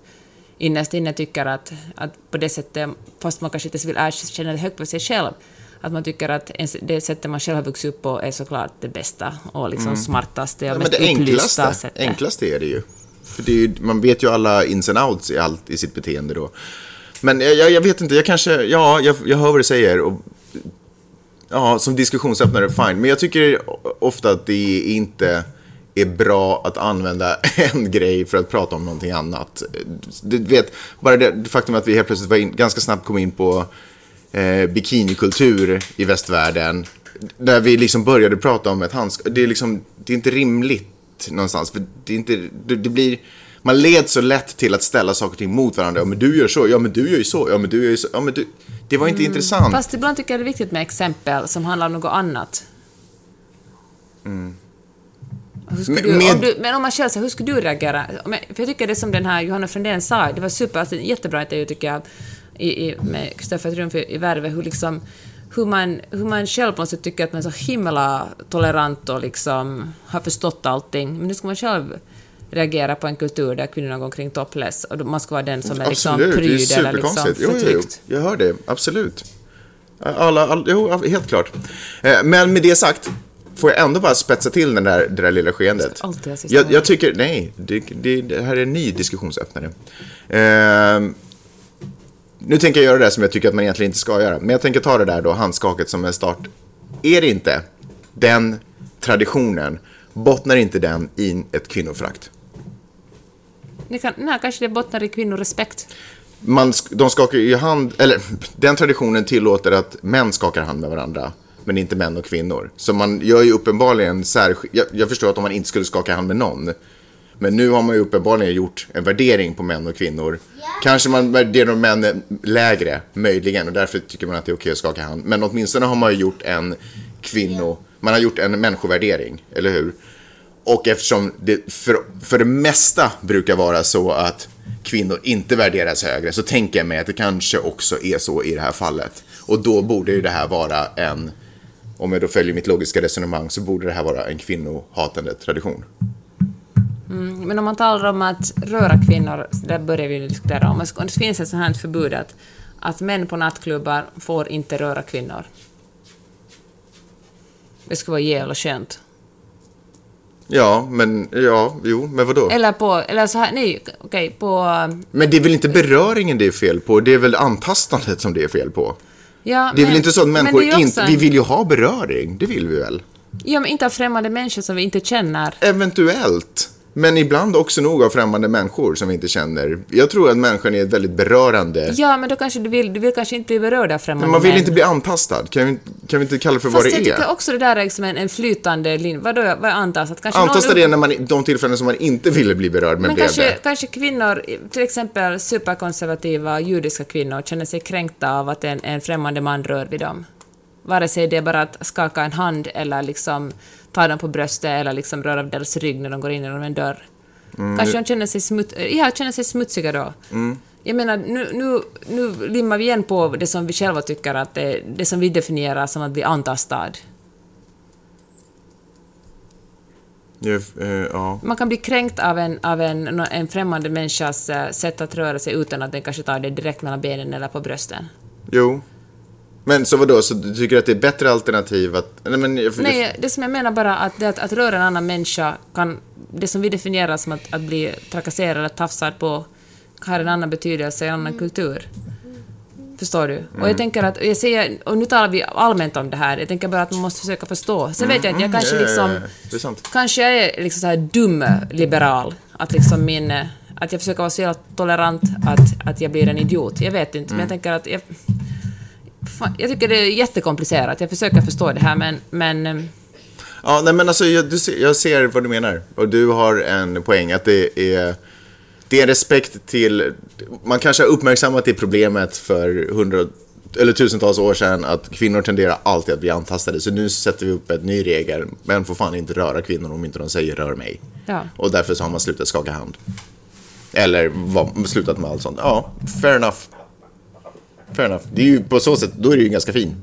innerst inne tycker att, att på det sättet, fast man kanske inte vill erkänna det högt för sig själv, att man tycker att det sättet man själv har vuxit upp på är såklart det bästa och liksom smartaste och
Ja, men
mest
det
upplysta
enklaste,
sättet.
enklaste är det ju. För det ju, man vet ju alla ins and outs i allt i sitt beteende då. Men jag, jag, jag vet inte, jag kanske, ja, jag, jag hör vad du säger. Och, ja, som diskussionsöppnare, fine. Men jag tycker ofta att det är inte är bra att använda en grej för att prata om någonting annat. Du vet, bara det faktum att vi helt plötsligt var in, ganska snabbt kom in på eh, bikinikultur i västvärlden. Där vi liksom började prata om ett handskak. Det är liksom, det är inte rimligt någonstans. För det, är inte, det, det blir, man leds så lätt till att ställa saker och ting mot varandra. Ja, men du gör så. Ja, men du gör ju så. Ja, men du gör ju så. Ja, men du... Det var inte
Mm.
intressant.
Fast ibland tycker jag det är viktigt med exempel som handlar om något annat. Hur skulle du,
med-
om du, men om man själv säger, hur skulle du reagera? För jag tycker det som den här Johanna Frändén sa, det var super, alltså, jättebra intervju tycker jag, i, i, med Kristoffer Triumf i, i Värve, hur liksom hur man, hur man själv på något sätt tycker att man är så himla tolerant och liksom har förstått allting. Men nu ska man själv reagera på en kultur där kvinnorna går omkring topless och man ska vara den som är liksom
Absolut, det är
pryd eller liksom
superkonstigt. Jo, jo, jo,
förtryckt.
jag hör det. Absolut. Alla, all, jo, helt klart. Eh, Men med det sagt, får jag ändå bara spetsa till den där, det där lilla skeendet. Jag, jag tycker, nej, det, det, det här är en ny diskussionsöppnare. Eh, nu tänker jag göra det som jag tycker att man egentligen inte ska göra. Men jag tänker ta det där då, handskaket som en start. Är det inte den traditionen, bottnar inte den i ett kvinnoförakt?
Det kan, nej, kanske det bottnar i kvinnorespekt.
man, de skakar ju hand, eller den traditionen tillåter att män skakar hand med varandra, men inte män och kvinnor. Så man gör ju uppenbarligen särskilt, jag, jag förstår att om man inte skulle skaka hand med någon, men nu har man ju uppenbarligen gjort en värdering på män och kvinnor. Kanske man värderar män lägre, möjligen, och därför tycker man att det är okej att skaka hand. Men åtminstone har man ju gjort en kvinno, man har gjort en människovärdering, eller hur? Och eftersom det för, för det mesta brukar vara så att kvinnor inte värderas högre så tänker jag mig att det kanske också är så i det här fallet. Och då borde ju det här vara en, om jag då följer mitt logiska resonemang, så borde det här vara en kvinnohatande tradition.
Men om man talar om att röra kvinnor, där börjar vi diskutera om det finns ett sånt här förbud att, att män på nattklubbar får inte röra kvinnor. Det skulle vara jävla skönt.
Ja, men ja, jo, men vadå?
Eller på, eller så här, nej, okej, på...
Men det är väl inte beröringen det är fel på, det är väl antastandet som det är fel på.
Ja,
Det är
men-
väl inte så att människor
ju
inte,
också-
vi vill ju ha beröring, det vill vi väl?
Ja, men inte av främmande människor som vi inte känner.
Eventuellt. Men ibland också nog av främmande människor som vi inte känner. Jag tror att människan är ett väldigt berörande.
Ja, men då kanske du vill, du vill kanske inte bli berörd av främmande
Men man vill
män.
inte bli antastad. Kan vi, kan vi inte kalla det för vad
Fast
det
jag tycker
är?
också det där är liksom en, en flytande linje. Vadå, vad antas? Att kanske
Antastad
någon-
är när man, de tillfällen som man inte ville bli berörd men,
Men
blev
kanske,
det.
kanske kvinnor, till exempel superkonservativa judiska kvinnor, känner sig kränkta av att en, en främmande man rör vid dem. Vare sig det är bara att skaka en hand eller liksom ta dem på bröstet eller liksom röra deras rygg när de går in genom en dörr.
Mm,
Kanske de känner sig, smut, ja, känner sig smutsiga då. Jag menar, nu, nu, nu limmar vi igen på det som vi själva tycker att det, det som vi definierar som att bli antastad.
Ja, eh, ja.
Man kan bli kränkt av en, av en, en främmande människas eh, sätt att röra sig utan att den kanske tar det direkt mellan benen eller på brösten.
Jo. Men så vadå, så du tycker att det är bättre alternativ att... Nej, men, jag-
Nej, det som jag menar bara att, det att, att röra en annan människa kan... Det som vi definierar som att, att bli trakasserad eller tafsad på har en annan betydelse en annan kultur. Förstår du? Och jag tänker att, jag säger, och nu talar vi allmänt om det här, jag tänker bara att man måste försöka förstå. Sen vet jag att jag kanske
ja, ja,
liksom... Kanske jag är liksom så här dum liberal. Att liksom min... Att jag försöker vara så jävla tolerant att, att jag blir en idiot. Jag vet inte, men jag tänker att... Jag, fan, jag tycker det är jättekomplicerat. Jag försöker förstå det här, men... men eh,
Ja, nej men alltså jag, du jag ser vad du menar. Och du har en poäng att det är... Det är respekt till... Man kanske har uppmärksammat det problemet för hundra eller tusentals år sedan att kvinnor tenderar alltid att bli antastade. Så nu sätter vi upp en ny regel. Män får fan inte röra kvinnor om inte de säger rör mig.
Ja.
Och därför så har man slutat skaka hand. Eller vad, slutat med allt sånt. Ja, fair enough. Fair enough. Det är ju på så sätt, då är det ju en ganska fin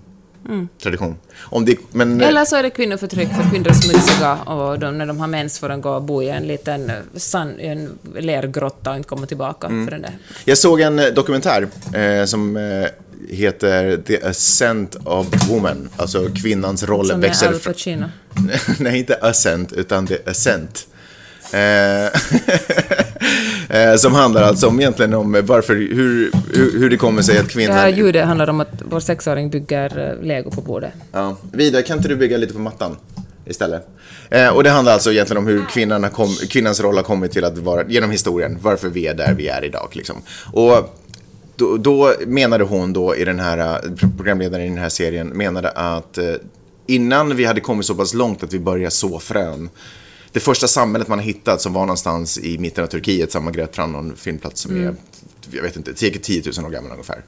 tradition. Om det, men,
Eller så är det kvinnoförtryck för kvinnor är smutsiga och de, när de har mens får de gå och bo i en liten eh, sand, i en lergrotta och inte komma tillbaka
Mm.
för den där.
Jag såg en eh, dokumentär eh, som eh, heter The Ascent of Woman, alltså kvinnans roll
Som är
växer...
Al
fr-
Pacino.
Nej, inte Ascent, utan The Ascent. Eh, som handlar alltså om egentligen om varför, hur, hur, hur det kommer sig att
Det
kvinnan...
här ljudet handlar om att vår sexåring bygger eh, lego på bordet.
Ja. Vidare, kan inte du bygga lite på mattan? istället. Eh, och det handlar alltså egentligen om hur kvinnan kom, kvinnans roll har kommit till att vara, genom historien, varför vi är där vi är idag. Liksom. Och då, då menade hon då i den här, programledaren i den här serien, menade att eh, innan vi hade kommit så pass långt att vi började så frön, det första samhället man har hittat som var någonstans i mitten av Turkiet, som har grävt fram någon filmplats som är, jag vet inte, 10 000 år gammal ungefär.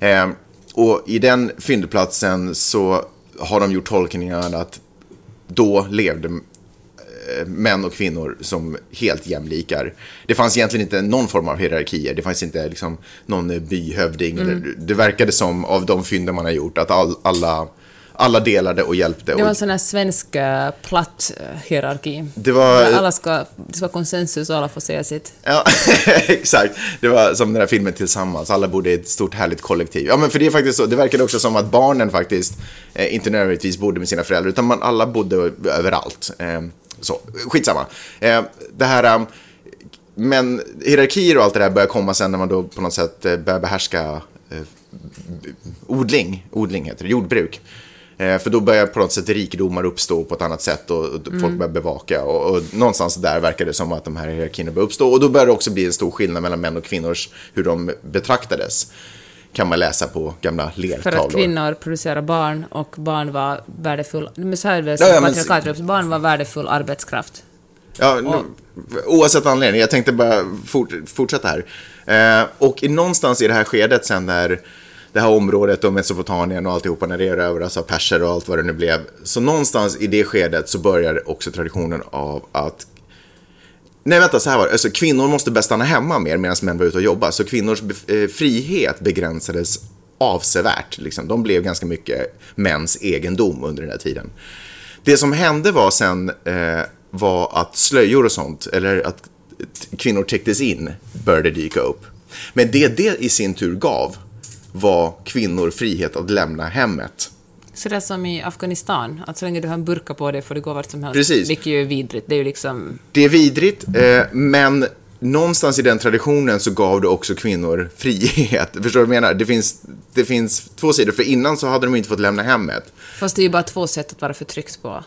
Eh, och i den fyndplatsen så har de gjort tolkningen att då levde eh, män och kvinnor som helt jämlikar. Det fanns egentligen inte någon form av hierarkier. Det fanns inte liksom någon byhövding. Eller, det verkade som av de fynden man har gjort att all, alla, alla delade och hjälpte.
Det var en sån här svensk eh, platt eh, hierarki.
det var...
Alla ska, det ska konsensus och alla får säga sitt.
Ja, exakt. Det var som den här filmen Tillsammans. Alla bodde i ett stort härligt kollektiv. Ja, men för det är faktiskt så. Det verkade också som att barnen faktiskt eh, inte nödvändigtvis bodde med sina föräldrar, utan man alla bodde överallt. Eh, så, skitsamma. Eh, det här... Eh, men hierarkier och allt det där börjar komma sen när man då på något sätt eh, börjar behärska eh, odling, odling heter det, jordbruk. Eh, för då börjar på något sätt rikedomar uppstå på ett annat sätt och, och folk börjar bevaka. Och, och någonstans där verkar det som att de här hierarkierna börjar uppstå. Och då börjar det också bli en stor skillnad mellan män och kvinnors, hur de betraktades. Kan man läsa på gamla
För
lertavlor.
att kvinnor producerar barn och barn var värdefull... Men så här är det
Ja, ja, men-
barn var värdefull arbetskraft.
Ja, nu, oavsett anledning. Jag tänkte bara fort, fortsätta här. Eh, och någonstans i det här skedet sen när det här området och Mesopotamien och alltihopa när det erövras av perser och allt vad det nu blev. Så någonstans i det skedet så börjar också traditionen av att Nej, vänta, så här var det. Alltså, kvinnor måste bäst stanna hemma mer medan män var ute och jobbade. Så kvinnors be eh, frihet begränsades avsevärt. Liksom. De blev ganska mycket mäns egendom under den här tiden. Det som hände var sen eh, var att slöjor och sånt, eller att kvinnor täcktes in, började dyka upp. Men det det i sin tur gav var kvinnor frihet att lämna hemmet.
Så det är som i Afghanistan, att så länge du har en burka på dig får du gå vart som helst.
Precis.
Vilket ju är vidrigt. Det är ju liksom...
Det är vidrigt, eh, men någonstans i den traditionen så gav det också kvinnor frihet. Förstår du vad jag menar? Det finns, det finns två sidor, för innan så hade de inte fått lämna hemmet.
Fast det är ju bara två sätt att vara förtryckt på.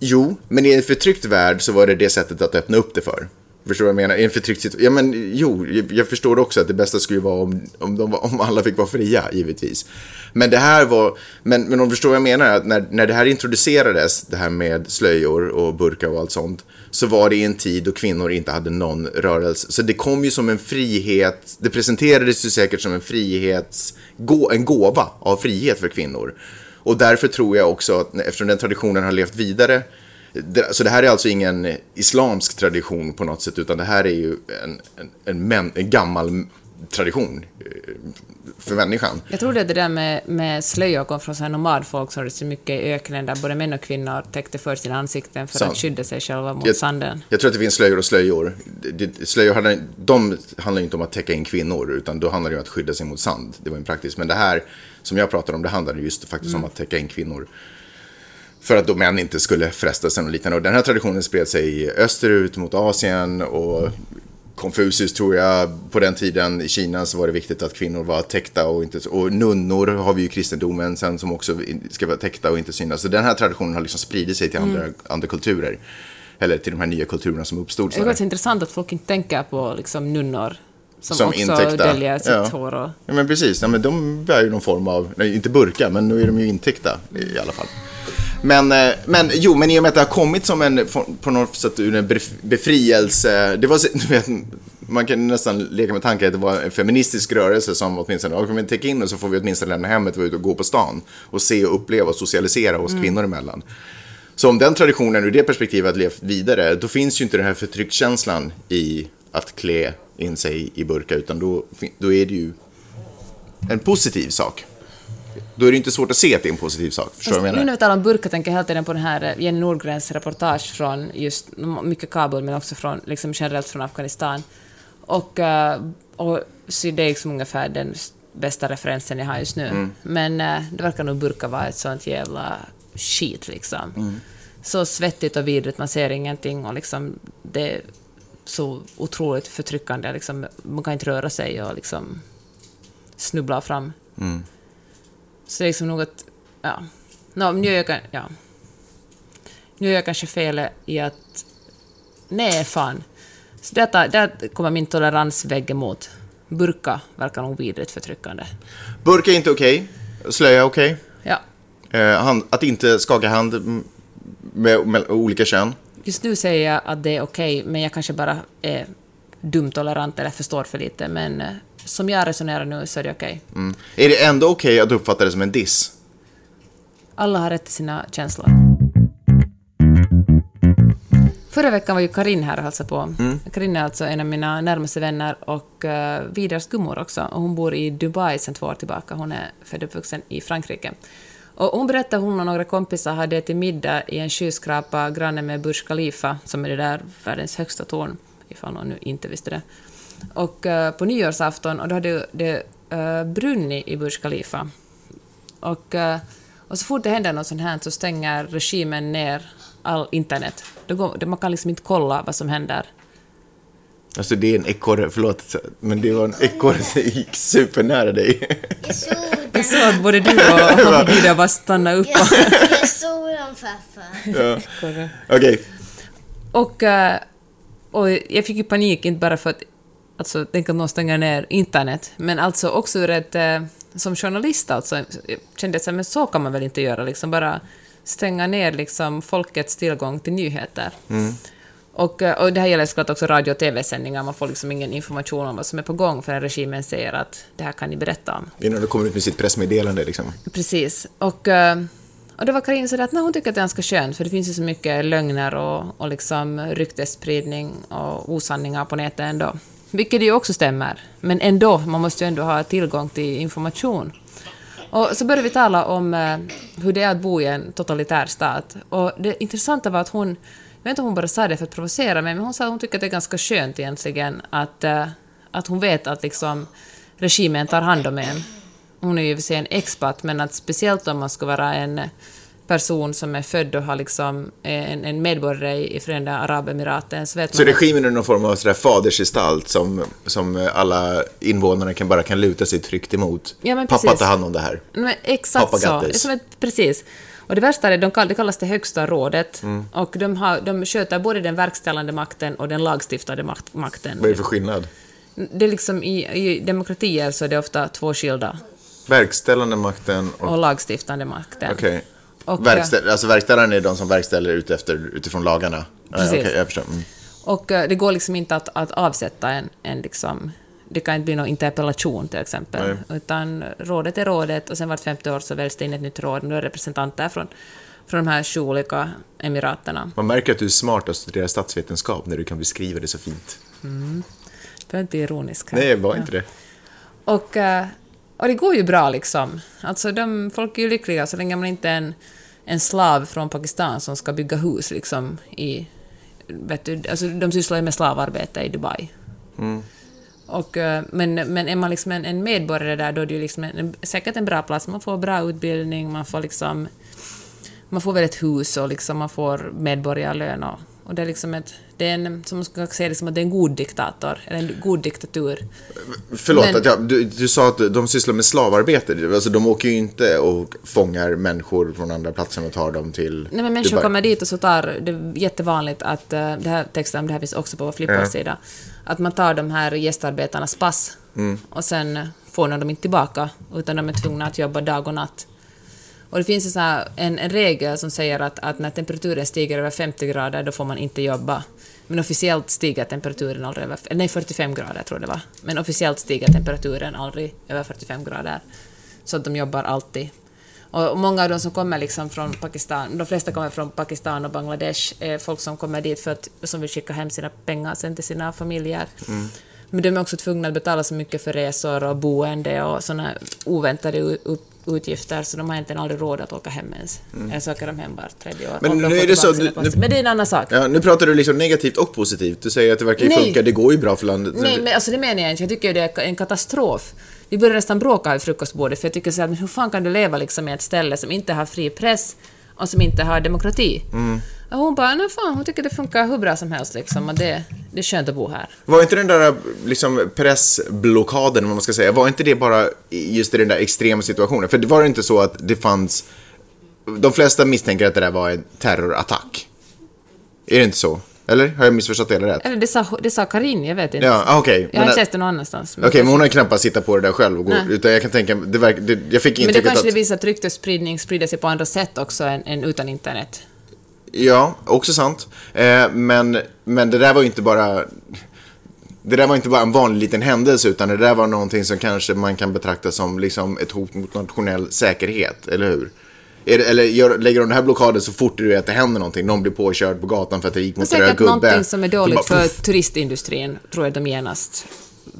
Jo, men i en förtryckt värld så var det det sättet att öppna upp det för. Förstår du vad jag menar? En förtryckt situation. Ja, men jo, jag- förstår också att det bästa skulle vara om, om, de, var- om alla fick vara fria, givetvis. Men det här var, men, men om du förstår vad jag menar, att när, när det här introducerades, det här med slöjor och burka och allt sånt, så var det i en tid då kvinnor inte hade någon rörelse. Så det kom ju som en frihet, det presenterades ju säkert som en frihets, en gåva av frihet för kvinnor. Och därför tror jag också att eftersom den traditionen har levt vidare, så det här är alltså ingen islamsk tradition på något sätt, utan det här är ju en, en, en, en gammal tradition eh, för människan.
Jag tror att det där med, med slöjor kom från så här nomadfolk som hade så mycket i öknen där både män och kvinnor täckte för sina ansikten för
Sant.
att skydda sig själva mot
Jag-
sanden.
Jag tror att det finns slöjor och slöjor. Det, det, slöjor handlar, de handlar ju inte om att täcka in kvinnor, utan då handlar det om att skydda sig mot sand. Det var ju praktiskt. Men det här som jag pratar om, det handlar just faktiskt om att täcka in kvinnor. För att då män inte skulle frestas och liknande. Och den här traditionen spred sig österut mot Asien och Konfucius tror jag, på den tiden i Kina så var det viktigt att kvinnor var täckta och inte, och nunnor har vi ju i kristendomen sen som också ska vara täckta och inte synas. Så den här traditionen har liksom spridit sig till andra, andra kulturer. Eller till de här nya kulturerna som uppstod.
Det är ganska intressant att folk inte tänker på liksom, nunnor som,
Som
också
intäckta.
döljer sitt
Ja.
hår. Och...
Ja, men precis. Ja, men de bär ju någon form av, nej, inte burka, men nu är de ju intäckta i alla fall. Men, eh, men jo, men i och med att det har kommit som en, på något sätt ur en bef- befrielse, det var, du vet, man kan nästan leka med tanken att det var en feministisk rörelse som åtminstone, kan vi täcka in och så får vi åtminstone lämna hemmet och vara ute och gå på stan och se och uppleva och socialisera oss kvinnor emellan. Så om den traditionen ur det perspektivet har levt vidare, då finns ju inte den här förtryckskänslan i att klä in sig i burka, utan då, då är det ju en positiv sak. Då är det inte svårt att se att det är en positiv sak. Förstår du vad jag
Nu när
menar?
vi talar om burka tänker jag hela tiden på den här eh, Jenny Nordgrens reportage från just mycket Kabul men också från, liksom generellt från Afghanistan. Och, eh, och så det är liksom ungefär den bästa referensen jag har just nu.
Mm.
Men eh, det verkar nog burka vara ett sånt jävla skit liksom.
Mm.
Så svettigt och vidrigt, man ser ingenting och liksom det är så otroligt förtryckande. Liksom, man kan inte röra sig och liksom snubbla fram.
Mm.
Så det är liksom något... Ja. No, men jag kan, ja. nu gör jag kanske fel i att... Nej, fan. Så där, tar- där kommer min toleransvägg emot. Burka verkar nog vidrigt förtryckande.
Burk är inte okej. Slöja är okej.
Ja,
Eh, hand, att inte skaka hand med, med olika kön.
just nu säger jag att det är okej, men jag kanske bara är dumtolerant eller förstår för lite. Men eh, som jag resonerar nu så är det okej.
Mm. Är det ändå okej att uppfatta det som en diss?
Alla har rätt till sina känslor. Förra veckan var ju Karin här och hälsade på. Karin är alltså en av mina närmaste vänner och uh, Vidars gummor också. Och hon bor i Dubai sedan två år tillbaka. Hon är född och uppvuxen i Frankrike. Och hon berättade att hon och några kompisar hade ätit middag i en skyskrapa granne med Burj Khalifa, som är det där världens högsta torn, ifall någon nu inte visste det. Och eh, på nyårsafton, och då hade det uh, brunnit i Burj Khalifa. Och, eh, och så fort det händer något sånt här så stänger regimen ner all internet. Då går, man kan liksom inte kolla vad som händer.
Alltså det är en ekorre, förlåt, men det var en ekorre som gick supernära dig.
Jag såg
Jag
den.
såg att både du och Vida bara stannade upp.
Jag, jag såg den farfar.
ja. Okej,
Och, och jag fick ju panik, inte bara för att alltså, tänk att någon stänger ner internet, men alltså också ur ett... eh, Som journalist alltså, jag kände jag men så kan man väl inte göra, liksom bara stänga ner liksom folkets tillgång till nyheter. Och, eh, och det här gäller såklart också radio och tv-sändningar, man får liksom ingen information om vad som är på gång förrän regimen säger att det här kan ni berätta om.
innan du kommer ut med sitt pressmeddelande liksom.
Precis. Och, eh, och det var Karin sådär att nej, hon tycker att det är ganska skönt, för det finns ju så mycket lögner och, och liksom ryktesspridning och osanningar på nätet ändå. Vilket ju också stämmer. Men ändå, man måste ju ändå ha tillgång till information. Och så började vi tala om eh, hur det är att bo i en totalitär stat. Och det intressanta var att hon, jag vet inte om hon bara sa det för att provocera mig, men hon sa att hon tycker att det är ganska skönt egentligen att, eh, att hon vet att liksom regimen tar hand om en. Hon är ju i och för sig en expat, men att speciellt om man ska vara en person som är född och har liksom en, en medborgare i Förenade Arabemiraten så vet
Så
man att-
regimen är någon form av sådär fadersgestalt som, som alla invånarna kan, bara kan luta sig tryggt emot.
Ja, men
Pappa tar hand om det här.
Men exakt
Pappa
så. Som ett, precis. Och det värsta är, de kall, det kallas det högsta rådet,
Mm.
och de, har, de sköter både den verkställande makten och den lagstiftande makt, makten.
Vad är det för skillnad?
Det är liksom i, i demokratier så är det ofta två skilda,
Verkställande makten och...
och lagstiftande makten.
Okej.
Och,
Verkställ, alltså verkställaren är de som verkställer utefter, utifrån lagarna? Ja,
Precis.
Okej, jag förstår. Mm.
Och eh, det går liksom inte att, att avsätta en, en liksom... Det kan inte bli någon interpellation till exempel. Utan rådet är rådet och sen vart femte år så väljs det in ett nytt råd. Nu är representanter från, från de här sju olika emiraterna.
Man märker att du är smart att studera statsvetenskap när du kan beskriva det så fint.
För att inte bli ironisk här.
Nej, var inte det.
Och, eh, och det går ju bra liksom. Alltså de, folk är ju lyckliga så länge man inte är en, en slav från Pakistan som ska bygga hus liksom i... Vet du, alltså de sysslar ju med slavarbete i Dubai. Och, eh, men, men är man liksom en, en medborgare där då är det ju liksom en, säkert en bra plats. Man får bra utbildning, man får liksom... Man får väl ett hus och liksom man får medborgarlön och, och det är liksom ett... Det är en, som man ska säga liksom att det är en god diktator, eller en god diktatur.
Förlåt,
Men-
att jag, du, du sa att de sysslar med slavarbete. Alltså, de åker ju inte och fångar människor från andra platser och tar dem till
Nej, men människor
Dubai.
kommer dit och så tar, det är jättevanligt att, eh, det här texten, det här finns också på vår Flipboard-sida, att man tar de här gästarbetarnas pass
Mm.
och sen får de dem inte tillbaka, utan de är tvungna att jobba dag och natt. Och det finns en, här, en, en regel som säger att, att när temperaturen stiger över 50 grader, då får man inte jobba. Men officiellt stiger temperaturen aldrig över... Nej, 45 grader tror jag det var. Men officiellt stiger temperaturen aldrig över 45 grader. Så att de jobbar alltid. Och många av de som kommer liksom från Pakistan, de flesta kommer från Pakistan och Bangladesh, är folk som kommer dit för att, som vill skicka hem sina pengar sen till sina familjer. Men de är också tvungna att betala så mycket för resor och boende och sådana oväntade upp- utgifter, så de har egentligen aldrig råd att åka hem ens. Jag söker dem hem vart tredje år.
Men
de
nu är det så- nu-.
Men det är en annan sak.
Ja, nu pratar du liksom negativt och positivt. Du säger att det verkar ju
Nej.
funka, det går ju bra för landet.
Nej, men alltså det menar jag inte. Jag tycker det är en katastrof. Vi började nästan bråka vid frukostbordet, för jag tycker så här, men hur fan kan du leva liksom i ett ställe som inte har fri press och som inte har demokrati? Och hon bara, nej fan, hon tycker det funkar hur bra som helst liksom, och det, det är skönt att bo här.
Var inte den där liksom, pressblockaden, vad man ska säga, var inte det bara just i den där extrema situationen? För det var det inte så att det fanns... De flesta misstänker att det där var en terrorattack. Är det inte så? Eller? Har jag missförstått det eller rätt?
Eller det sa, det sa Karin, jag vet inte.
Ja, ah, okej.
Jag har inte sett det någon annanstans.
Okej,
Men,
men hon har knappast hittat på det där själv och utan jag kan tänka det, verk, det Jag fick
men det kanske
att...
det visar att ryktesspridning sprider sig på andra sätt också än, än utan internet.
Ja, också sant. Eh, men, men det där var ju inte bara... Det där var inte bara en vanlig liten händelse, utan det där var någonting som kanske man kan betrakta som liksom ett hot mot nationell säkerhet, eller hur? Är det, eller gör, lägger de den här blockaden så fort du vet att det händer någonting, någon blir påkörd på gatan för att det gick
är
mot en röd
säkert
gubbe.
någonting som är dåligt
bara,
för turistindustrin, tror jag de genast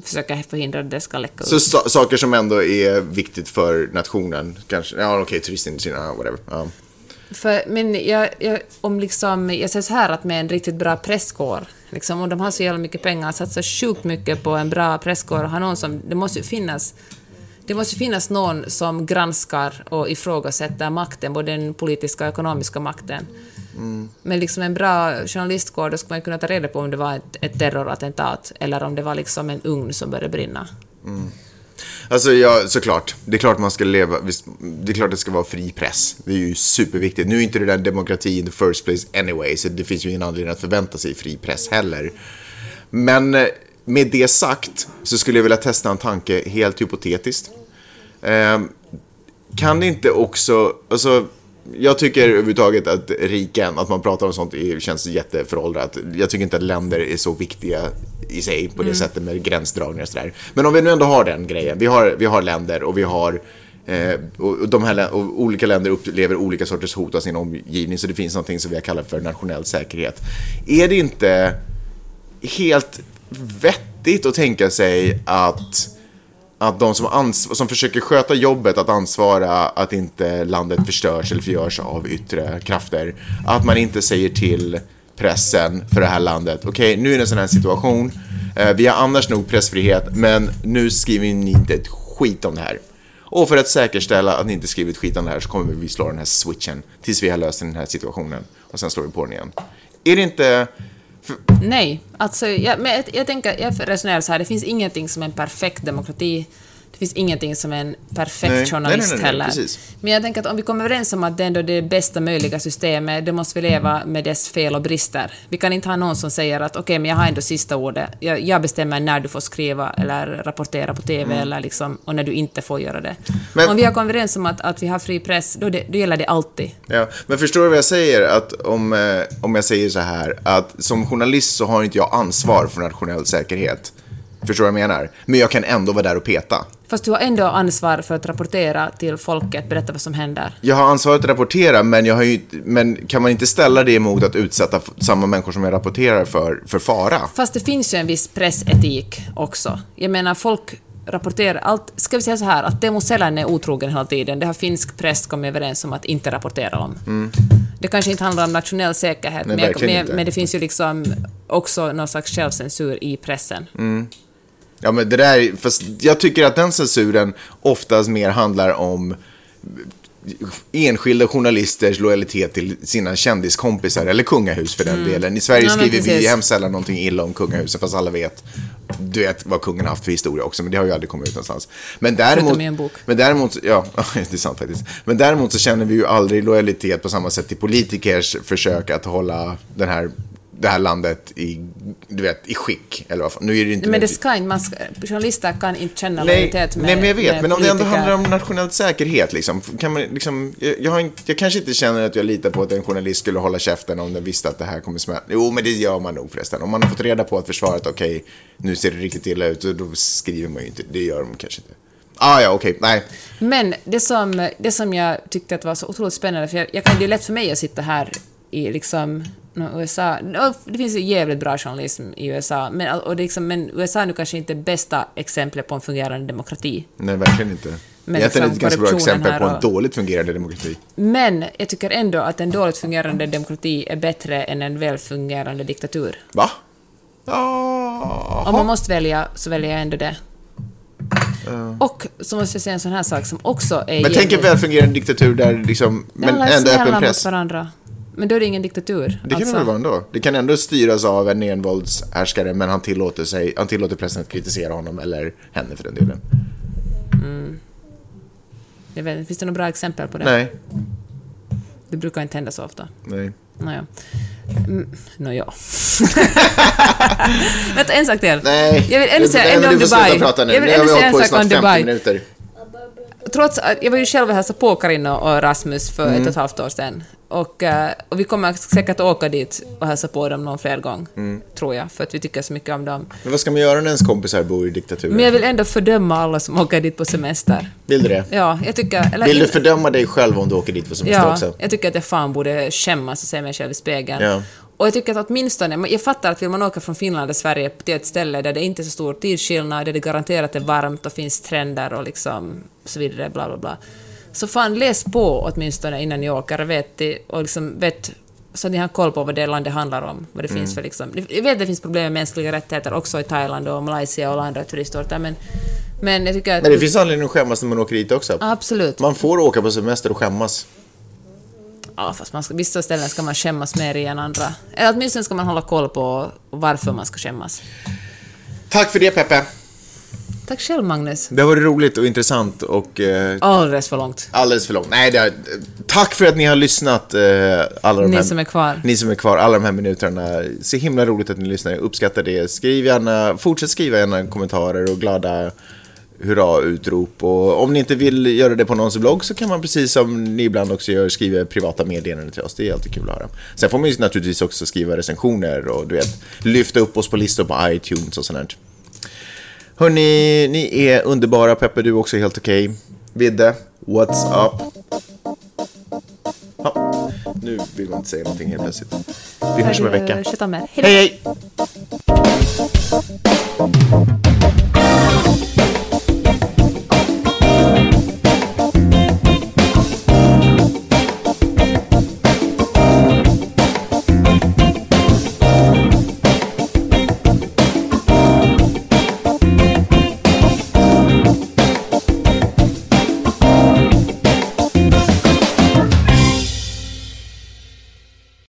försöker förhindra att det ska läcka ut.
Så sa- saker som ändå är viktigt för nationen, kanske, ja okej, turistindustrin, ja, whatever. Ja.
För, men jag, jag, om liksom, jag säger så här att med en riktigt bra presskår, liksom, om de har så jävla mycket pengar, satsar sjukt mycket på en bra presskår och har någon som, det måste ju finnas det måste finnas någon som granskar och ifrågasätter makten, både den politiska och ekonomiska makten. Men liksom en bra journalistkår, då skulle man kunna ta reda på om det var ett, ett terrorattentat eller om det var liksom en ugn som började brinna.
Alltså ja, såklart. Det är klart man ska leva, det är klart det ska vara fri press. Det är ju superviktigt. Nu är inte det där demokrati in the first place anyway, så det finns ju ingen anledning att förvänta sig fri press heller. Men eh, med det sagt så skulle jag vilja testa en tanke helt hypotetiskt. Eh, kan det inte också, alltså jag tycker överhuvudtaget att riken, att man pratar om sånt, känns jätteföråldrat. Jag tycker inte att länder är så viktiga i sig på det sättet med gränsdragningar och sådär. Men om vi nu ändå har den grejen, vi har, vi har länder och vi har Eh, och de här, och olika länder upplever olika sorters hot av sin omgivning, så det finns någonting som vi har kallat för nationell säkerhet. Är det inte helt vettigt att tänka sig att, att de som, som försöker sköta jobbet att ansvara att inte landet förstörs eller förgörs av yttre krafter, att man inte säger till pressen för det här landet, okej, nu är det en sån här situation, eh, vi har annars nog pressfrihet, men nu skriver ni inte ett skit om det här. Och för att säkerställa att ni inte skriver ett skit om det här så kommer vi slå den här switchen tills vi har löst den här situationen. Och sen slår vi på den igen. Är det inte...
Nej, alltså jag, men jag, jag tänker, jag resonerar så här, det finns ingenting som en perfekt demokrati. Det finns ingenting som en perfekt
Nej,
journalist
nej, nej,
heller.
precis.
Men jag tänker att om vi kommer överens om att det ändå är det bästa möjliga systemet, då måste vi leva med dess fel och brister. Vi kan inte ha någon som säger att okej, men jag har ändå sista ordet. Jag, jag bestämmer när du får skriva eller rapportera på TV eller liksom, och när du inte får göra det.
Mm. Men-
om vi har kommit överens om att, att vi har fri press, då, det, då gäller det alltid.
ja, men förstår du vad jag säger? Att om, eh, om jag säger så här, att som journalist så har inte jag ansvar för nationell säkerhet. Förstår du vad jag menar? Men jag kan ändå vara där och peta.
Fast du har ändå ansvar för att rapportera till folket, berätta vad som händer.
Jag har ansvaret att rapportera, men, jag har ju, men kan man inte ställa det emot att utsätta samma människor som jag rapporterar för, för fara?
Fast det finns ju en viss pressetik också. Jag menar, folk rapporterar allt... Ska vi säga så här, att Teemu Selänne är otrogen hela tiden, det har finsk press kommit överens om att inte rapportera om. Det kanske inte handlar om nationell säkerhet,
Nej,
men, men, men det finns ju liksom också någon slags självcensur i pressen.
Ja, men det där, fast jag tycker att den censuren oftast mer handlar om enskilda journalisters lojalitet till sina kändiskompisar, eller kungahus för den delen. I Sverige
Mm. Ja,
skriver vi hemskt sällan någonting illa om kungahuset, fast alla vet, du vet vad kungen har haft för historia också, men det har ju aldrig kommit ut någonstans. Men däremot,
i en bok.
men däremot, ja, det är sant faktiskt. Men däremot så känner vi ju aldrig lojalitet på samma sätt till politikers försök att hålla den här, det här landet i, du vet, i skick. Eller vad. Nu är det inte
Men det ska inte, man ska, journalister kan inte känna
Nej,
lojalitet med
nej, men jag vet. Men om det ändå
politiker.
handlar om nationell säkerhet, liksom, kan man, liksom, jag, jag, har inte, jag kanske inte känner att jag litar på att en journalist skulle hålla käften om den visste att det här kommer smälla. Jo, men det gör man nog förresten. Om man har fått reda på att försvaret, okej, nu ser det riktigt illa ut, då skriver man ju inte. Det gör de kanske inte. Ah, ja, okej, nej.
Men det som, det som jag tyckte att var så otroligt spännande, för jag, jag kan, det är lätt för mig att sitta här i liksom nå, USA. Nå, Det finns ju jävligt bra journalism i USA, men, och liksom, men USA är nu kanske inte bästa exemplet på en fungerande demokrati.
Nej, verkligen inte.
Men
Egentligen
liksom
ett ganska bra exempel på en dåligt fungerande demokrati.
Men jag tycker ändå att en dåligt fungerande demokrati är bättre än en väl fungerande diktatur.
Va? Ja.
Om man måste välja, så väljer jag ändå det. Och så måste jag säga en sån här sak som också är...
Men tänk en välfungerande diktatur där liksom, men ändå öppen
mot
press.
varandra. Men då är det ingen diktatur.
Det kan
Alltså-
det väl vara ändå. Det kan ändå styras av en envåldshärskare, men han tillåter, sig, han tillåter pressen att kritisera honom, eller henne för den delen.
Jag vet, finns det några bra exempel på det?
Nej,
Det brukar inte hända så ofta.
nej.
Nåja. Mm, Nåja. Vänta, en sak till.
Nej,
Jag vill ändå säga
men
om Dubai. Jag vill ändå säga en sak om
snart 50
Dubai.
minuter.
Trots att jag var ju själv och hälsade på Karin och Rasmus för ett och ett halvt år sedan. Och, eh, och vi kommer säkert åka dit och hälsa på dem någon fler gång, tror jag, för att vi tycker så mycket om dem.
Men vad ska man göra när ens kompisar bor i diktaturen?
Men jag vill ändå fördöma alla som åker dit på semester.
Vill du det?
Ja, jag tycker... Eller
Vill du fördöma dig själv om du åker dit på semester
Ja,
också?
jag tycker att jag fan borde skämmas och se mig själv i spegeln.
Ja.
Och jag tycker att åtminstone, jag fattar att vill man åka från Finland till Sverige till ett ställe där det inte är så stor tidsskillnad, där det garanterat är varmt och finns trender och liksom så vidare, bla bla bla. Så fan läs på åtminstone innan ni åker och vet, och liksom vet så att ni har koll på vad det landet handlar om, vad det
Mm.
finns för liksom... Jag vet att det finns problem med mänskliga rättigheter också i Thailand och Malaysia och alla andra turistorter, men, men jag tycker att...
Men det finns anledning att skämmas när man åker dit också.
Absolut.
Man får åka på semester och skämmas.
Ja, fast man ska, vissa ställen ska man skämmas mer i än andra. Eller åtminstone ska man hålla koll på varför man ska skämmas.
Tack för det Peppe.
Tack själv, Magnus.
Det har varit roligt och intressant och eh,
Alldeles för långt.
alldeles för långt. Nej, det är, tack för att ni har lyssnat. Eh, alla de
Ni
här,
som är kvar.
Ni som är kvar, alla de här minuterna. Så himla roligt att ni lyssnar, jag uppskattar det. Skriv gärna, fortsätt skriva gärna kommentarer och glada hurra-utrop. Och om ni inte vill göra det på någons blogg så kan man precis som ni ibland också gör skriva privata meddelanden till oss. Det är alltid kul att höra. Sen får man ju naturligtvis också skriva recensioner och du vet, lyfta upp oss på listor på iTunes och sånt där. Hörni, ni är underbara. Peppe, du är också helt okej. Vidde, what's up? Ja, nu vill man inte säga någonting helt plötsligt. Vi hörs om en vecka.
Er.
Hej, hej!